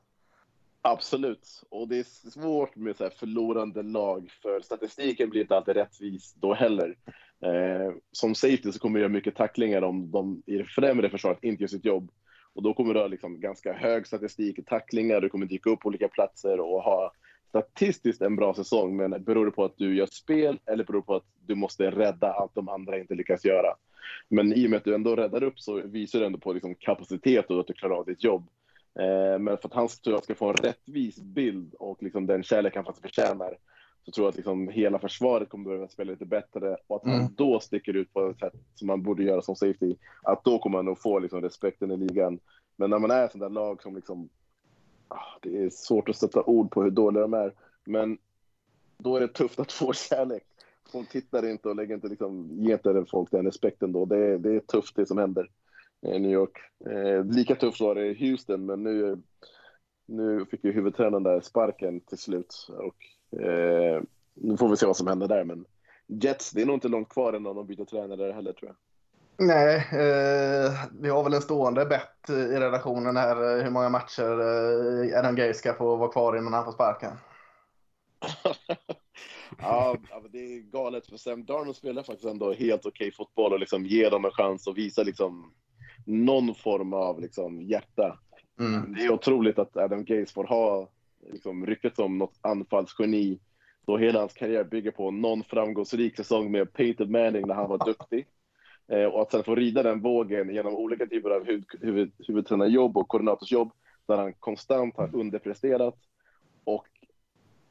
Absolut, och det är svårt med så förlorande lag för statistiken blir inte alltid rättvis då heller. Eh, som safety så kommer du göra mycket tacklingar om de i det främre försvaret inte gör sitt jobb. Och då kommer du ha liksom ganska hög statistik i tacklingar, du kommer dyka upp på olika platser och ha statistiskt en bra säsong. Men beror det på att du gör spel eller beror det på att du måste rädda allt de andra inte lyckas göra? Men i och med att du ändå räddar upp så visar du ändå på liksom kapacitet och att du klarar av ditt jobb. Eh, men för att han tror jag ska få en rättvis bild och liksom den kärlek han faktiskt förtjänar så tror jag att liksom hela försvaret kommer behöva spela lite bättre och att mm. han då sticker ut på ett sätt som man borde göra som safety. Att då kommer han nog få liksom respekten i ligan. Men när man är sånt där lag som liksom... Ah, det är svårt att sätta ord på hur dåliga de är. Men då är det tufft att få kärlek. Folk tittar inte och lägger inte liksom, ger inte folk den respekten då. Det är, det är tufft det som händer. New York. Eh, lika tufft var det i Houston, men nu, nu fick ju huvudtränaren där sparken till slut. Och, eh, nu får vi se vad som händer där, men Jets, det är nog inte långt kvar innan de byter tränare heller tror jag. Nej, eh, vi har väl en stående bett i redaktionen här eh, hur många matcher eh, Adam Gay ska få vara kvar innan han får sparken. ja, det är galet för Sam Darnold spelar faktiskt ändå helt okej okay fotboll och liksom ger dem en chans att visa liksom någon form av liksom, hjärta. Mm. Det är otroligt att Adam Gaze får ha liksom, ryktet som något anfallsgeni då hela hans karriär bygger på någon framgångsrik säsong med Peyton Manning när han var duktig. Eh, och att sen få rida den vågen genom olika typer av huvud, huvud, huvudtränarjobb och koordinatorsjobb där han konstant har underpresterat och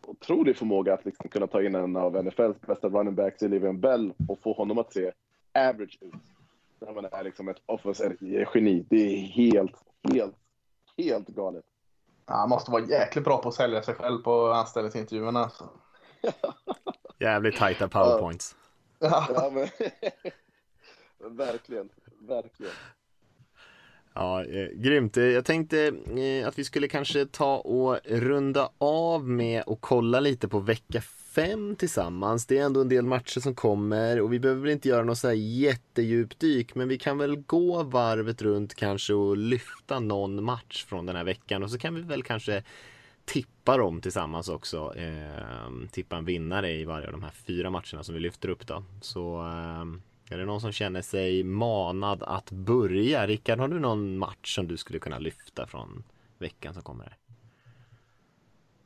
otrolig förmåga att liksom kunna ta in en av NFLs bästa running backs Livian Bell och få honom att se average ut. När man är liksom ett offensivt geni. Det är helt, helt, helt galet. Ja, han måste vara jäkligt bra på att sälja sig själv på anställningsintervjuerna. Alltså. Jävligt tajta powerpoints. Ja, ja men... verkligen, verkligen. Ja, eh, grymt. Eh, jag tänkte eh, att vi skulle kanske ta och runda av med och kolla lite på vecka fem tillsammans. Det är ändå en del matcher som kommer och vi behöver väl inte göra något så här jättedjupdyk men vi kan väl gå varvet runt kanske och lyfta någon match från den här veckan och så kan vi väl kanske tippa dem tillsammans också. Eh, tippa en vinnare i varje av de här fyra matcherna som vi lyfter upp då. Så eh, är det någon som känner sig manad att börja? Rickard, har du någon match som du skulle kunna lyfta från veckan som kommer? här?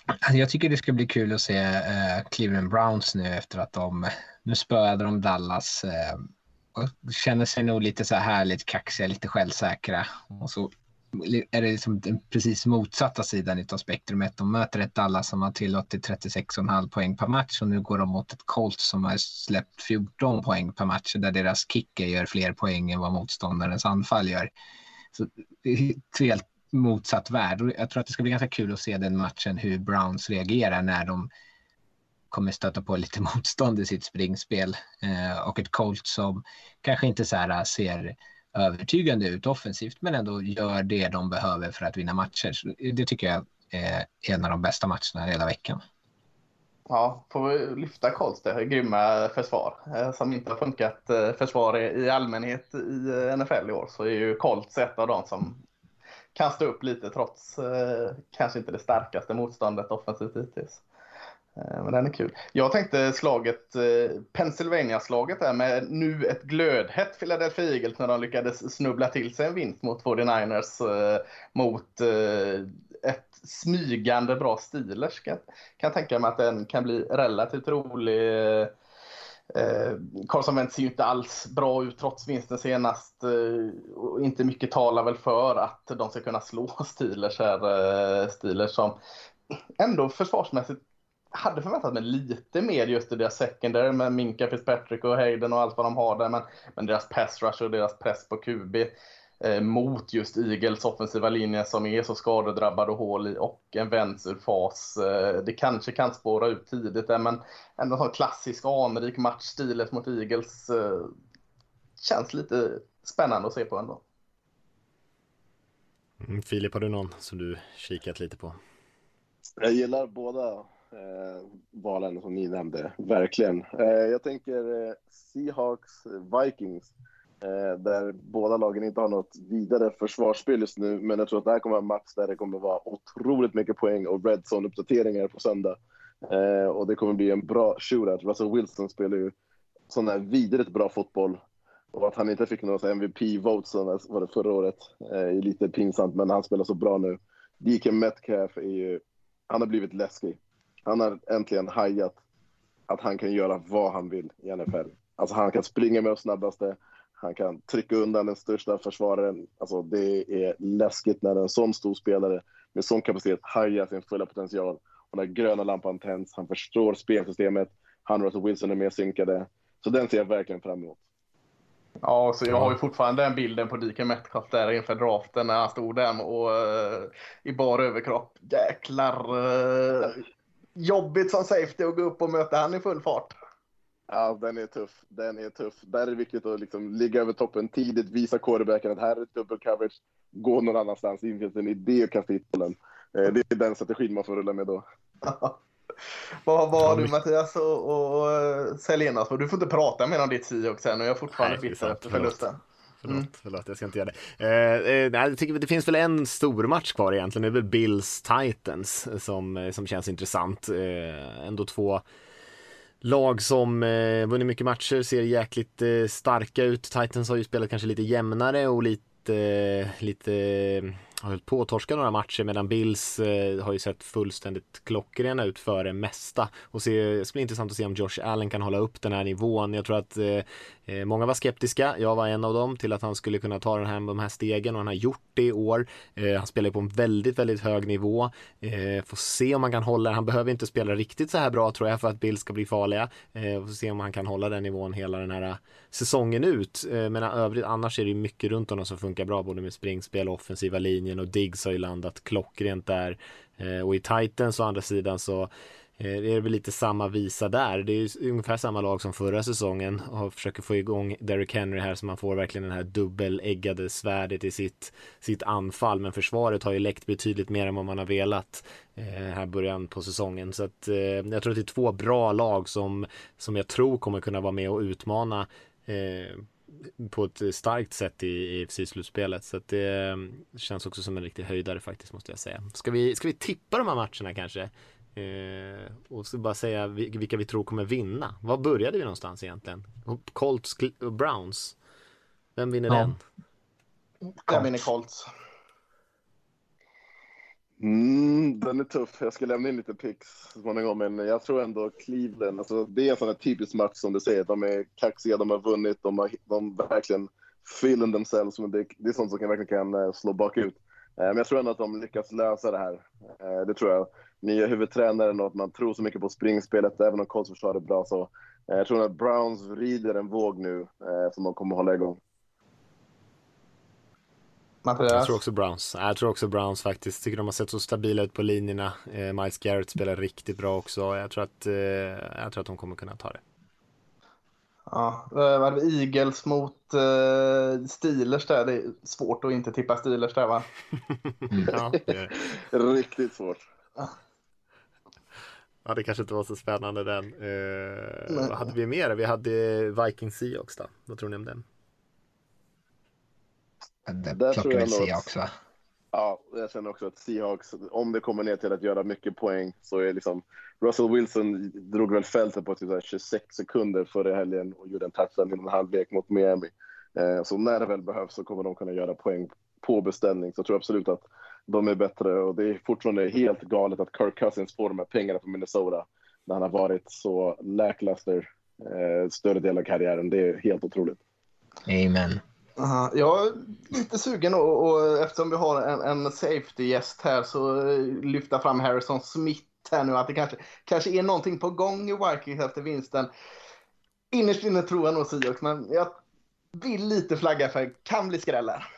Alltså, jag tycker det ska bli kul att se eh, Cleveland Browns nu efter att de, nu spöade de Dallas eh, och känner sig nog lite så här härligt kaxiga, lite självsäkra. Och så är det liksom den precis motsatta sidan av spektrumet. De möter ett Dallas som har tillåtit 36,5 poäng per match och nu går de mot ett Colts som har släppt 14 poäng per match där deras kicker gör fler poäng än vad motståndarens anfall gör. Så det är helt motsatt värld och jag tror att det ska bli ganska kul att se den matchen hur Browns reagerar när de kommer stöta på lite motstånd i sitt springspel eh, och ett Colts som kanske inte så här eh, ser övertygande ut offensivt men ändå gör det de behöver för att vinna matcher. Så det tycker jag eh, är en av de bästa matcherna hela veckan. Ja, får vi lyfta det. grymma försvar eh, som inte har funkat försvar i allmänhet i NFL i år så är ju Colts ett av de som kan stå upp lite trots eh, kanske inte det starkaste motståndet offensivt hittills. Eh, men den är kul. Jag tänkte slaget, eh, Pennsylvania-slaget där med nu ett glödhett Philadelphia Eagles när de lyckades snubbla till sig en vinst mot 49ers eh, mot eh, ett smygande bra Steelers. Kan, kan tänka mig att den kan bli relativt rolig. Eh, Eh, Carson ser ju inte alls bra ut trots vinsten senast. Eh, och inte mycket talar väl för att de ska kunna slå Steelers här. Eh, Steelers som ändå försvarsmässigt hade förväntat mig lite mer just i deras secondary med Minka Fitzpatrick och Hayden och allt vad de har där. Men, men deras pass rush och deras press på QB mot just Eagles offensiva linje som är så skadedrabbad och hål i och en vänds ur fas. Eh, det kanske kan spåra ut tidigt där, men ändå en sån klassisk anrik match, stilet mot Eagles. Eh, känns lite spännande att se på ändå. Mm, Filip, har du någon som du kikat lite på? Jag gillar båda eh, valen som ni nämnde, verkligen. Eh, jag tänker eh, Seahawks, Vikings, eh, Eh, där båda lagen inte har något vidare försvarsspel just nu, men jag tror att det här kommer vara en match där det kommer vara otroligt mycket poäng och red zone-uppdateringar på söndag. Eh, och det kommer bli en bra shootout. Russell Wilson spelar ju sån här vidrigt bra fotboll. Och att han inte fick några MVP-votes var det förra året eh, är lite pinsamt, men han spelar så bra nu. DK Metcalf är ju, han har blivit läskig han har äntligen hajat att han kan göra vad han vill i NFL. Alltså han kan springa med de snabbaste, han kan trycka undan den största försvararen. Alltså det är läskigt när en sån stor spelare med sån kapacitet hajar sin fulla potential. Och när gröna lampan tänds, han förstår spelsystemet, han och Russell Wilson är mer synkade. Så den ser jag verkligen fram emot. Ja, så jag har ju fortfarande den bilden på Diken Metcalf där inför draften när han stod där och uh, i bar överkropp. Jäklar uh, jobbigt som safety att gå upp och möta han i full fart. Ja, den är tuff. Den är tuff. Där är det viktigt att liksom ligga över toppen tidigt, visa quarterbacken att här är dubbel coverage, gå någon annanstans. Det finns en idé att kasta hit bollen. Eh, det är den strategin man får rulla med då. vad har du Mattias och, och Selenas? Du får inte prata mer om ditt Seahawks sen och jag är fortfarande bitter efter förlusten. Förlåt, mm. förlåt, jag ska inte göra det. Eh, eh, jag tycker det finns väl en stor match kvar egentligen. Det är väl Bills Titans som, som känns intressant. Eh, ändå två lag som eh, vunnit mycket matcher, ser jäkligt eh, starka ut. Titans har ju spelat kanske lite jämnare och lite, lite har hållit på att torska några matcher medan Bills eh, har ju sett fullständigt klockrena ut för det mesta. Och se, det ska bli intressant att se om Josh Allen kan hålla upp den här nivån. Jag tror att eh, Eh, många var skeptiska, jag var en av dem, till att han skulle kunna ta den här, de här stegen och han har gjort det i år. Eh, han spelar på en väldigt, väldigt hög nivå. Eh, får se om han kan hålla, han behöver inte spela riktigt så här bra tror jag för att Bills ska bli farliga. Eh, får se om han kan hålla den nivån hela den här eh, säsongen ut. Eh, men övrigt, annars är det mycket runt honom som funkar bra, både med springspel och offensiva linjen och Diggs har ju landat klockrent där. Eh, och i Titans å andra sidan så Eh, det är väl lite samma visa där. Det är ju ungefär samma lag som förra säsongen och försöker få igång Derrick Henry här så man får verkligen den här dubbeläggade svärdet i sitt, sitt anfall. Men försvaret har ju läckt betydligt mer än vad man har velat eh, här början på säsongen. Så att eh, jag tror att det är två bra lag som, som jag tror kommer kunna vara med och utmana eh, på ett starkt sätt i, EFC-slutspelet. Så att det eh, känns också som en riktig höjdare faktiskt måste jag säga. Ska vi, ska vi tippa de här matcherna kanske? Eh, och så bara säga vilka vi tror kommer vinna. Var började vi någonstans egentligen? Colts och Browns. Vem vinner Ja. den? Den vinner Colts. Mm, den är tuff. Jag ska lämna in lite picks småningom, men jag tror ändå Cleveland, alltså, det är en sån här typisk match som du säger. De är kaxiga, de har vunnit, de har de verkligen feeling themselves. Men det, det är sånt som kan, verkligen kan eh, slå bakut. Eh, Men jag tror ändå att de lyckas lösa det här. Eh, Det tror jag. Nya huvudtränaren och att man tror så mycket på springspelet, även om Colts försvar är bra. Så eh, jag tror att Browns vrider en våg nu eh, som de kommer hålla igång. Mattias? Jag tror också Browns. Jag tror också Browns faktiskt. Tycker de har sett så stabila ut på linjerna. Eh, Miles Garrett spelar riktigt bra också. Jag tror att, eh, jag tror att de kommer kunna ta det. Ja, vad hade vi? Eagles mot uh, Steelers där. Det är svårt att inte tippa Steelers där va? Ja, det, Riktigt svårt. Ja, det kanske inte var så spännande den. Eh, vad hade vi mer? Vi hade Viking Seahawks då. Vad tror ni om den? Det Där tror plockar jag väl nog se att- också. Ja, jag känner också att Seahawks, om det kommer ner till att göra mycket poäng så är liksom Russell Wilson drog väl fältet på typ så här 26 sekunder före helgen och gjorde en touchdown i en halvlek mot Miami. Eh, så när det väl behövs så kommer de kunna göra poäng på beställning. Så jag tror absolut att de är bättre och det är fortfarande helt galet att Kirk Cousins får de här pengarna från Minnesota när han har varit så lackluster eh, större del av karriären. Det är helt otroligt. Amen. Aha, jag är lite sugen och, och eftersom vi har en, en safety-gäst här så eh, lyfta fram Harrison Smith här nu att det kanske, kanske är någonting på gång i Vikings efter vinsten. Innerst inne tror jag nog Seahawks men jag vill lite flagga för kan bli skräller.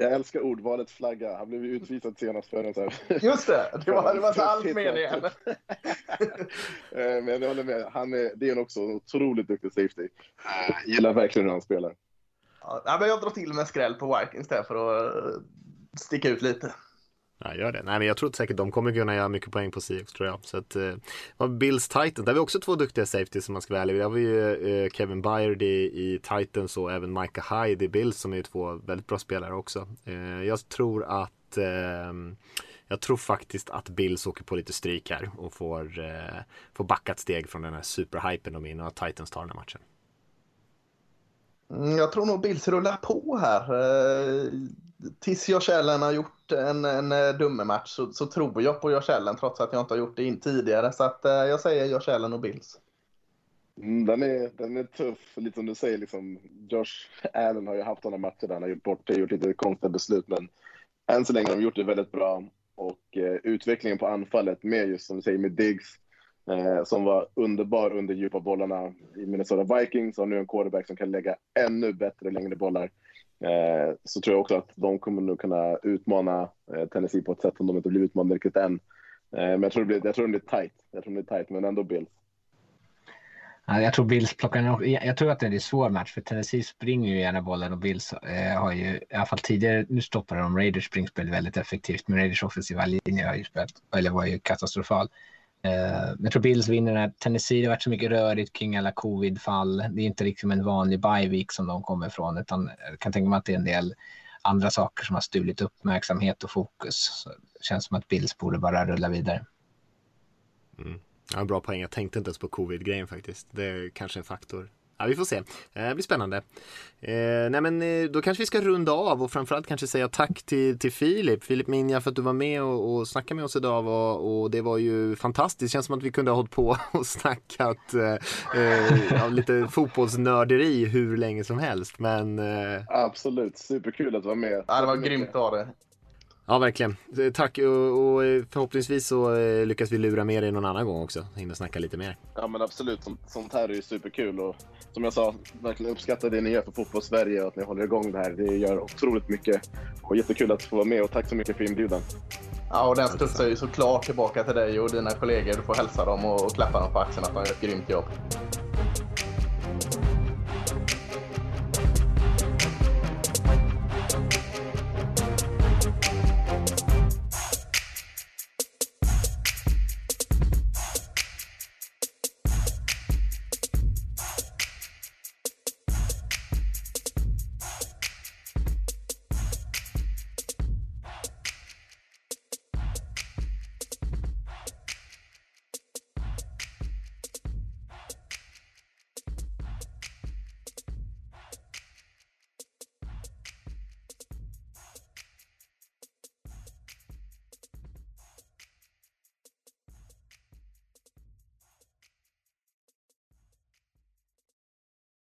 Jag älskar ordvalet flagga. Han blev utvisad senast för en så här Just det, det var, det var inte alls meningen. Men jag håller med. Han är, det är också en otroligt duktig safety. Eh, Gillar verkligen hur han spelar. Ja, men jag drar till med skräll på Vikings där för att eh, sticka ut lite. Ja, gör det. Nej, men jag tror säkert de kommer kunna göra mycket poäng på Seahawks tror jag. Så att, eh, Bills Titans, där har vi också två duktiga safeties som man ska vara ärlig. Där har vi ju eh, Kevin Byard i, i Titans och även Micah Hyde i Bills som är två väldigt bra spelare också. Eh, jag tror att eh, jag tror faktiskt att Bills åker på lite stryk här och får, eh, får backa ett steg från den här superhypen de är inne och att Titans tar den här matchen. Mm, jag tror nog Bills rullar på här. Eh, tills Josh Allen har gjort en, en eh, dummematch så, så tror jag på Josh Allen trots att jag inte har gjort det in tidigare. Så att, eh, jag säger Josh Allen och Bills. Mm, den, är, den är tuff. Lite som du säger, liksom, Josh Allen har ju haft sådana matcher där han har gjort bort det, gjort lite konstiga beslut. Men än så länge har de gjort det väldigt bra. Och eh, utvecklingen på anfallet med just som du säger med Diggs eh, som var underbar under djupa bollarna i Minnesota Vikings och nu en quarterback som kan lägga ännu bättre längre bollar. Eh, så tror jag också att de kommer nog kunna utmana eh, Tennessee på ett sätt som de inte blivit utmanade riktigt än. Eh, men jag tror, det blir, jag tror det blir tight. Jag tror det blir tight, men ändå Bills. Jag tror Bills plockar jag tror att det är en svår match för Tennessee springer ju gärna bollen och Bills eh, har ju i alla fall tidigare, nu stoppade de Raiders springspel väldigt effektivt men Raiders offensiva linje har ju spelat, eller var ju katastrofal. Eh, jag tror Bills vinner den här. Tennessee, det har varit så mycket rörigt kring alla covidfall. Det är inte liksom en vanlig bye week som de kommer ifrån utan jag kan tänka mig att det är en del andra saker som har stulit uppmärksamhet och fokus. Så det känns som att Bills borde bara rulla vidare. Mm. Ja, bra poäng. Jag tänkte inte ens på covid-grejen faktiskt. Det är kanske en faktor. Ja, vi får se. Det blir spännande. Eh, nej men eh, då kanske vi ska runda av och framförallt kanske säga tack till, till Filip, Filip Minja för att du var med och, och snackade med oss idag och, och det var ju fantastiskt. Det känns som att vi kunde ha hållit på och snackat eh, eh, lite fotbollsnörderi hur länge som helst. Men, eh... Absolut, superkul att vara med. Ja, det var grymt att ha det. Ja, verkligen. Eh, tack och, och förhoppningsvis så eh, lyckas vi lura med dig någon annan gång också. Hinna snacka lite mer. Ja, men absolut. Sånt här är ju superkul och som jag sa, verkligen uppskattar det ni gör för Fotbollssverige och att ni håller igång det här. Det gör otroligt mycket och jättekul att få vara med och tack så mycket för inbjudan. Ja, och den studsar ju såklart tillbaka till dig och dina kollegor. Du får hälsa dem och klappa dem på axeln att de gör ett grymt jobb.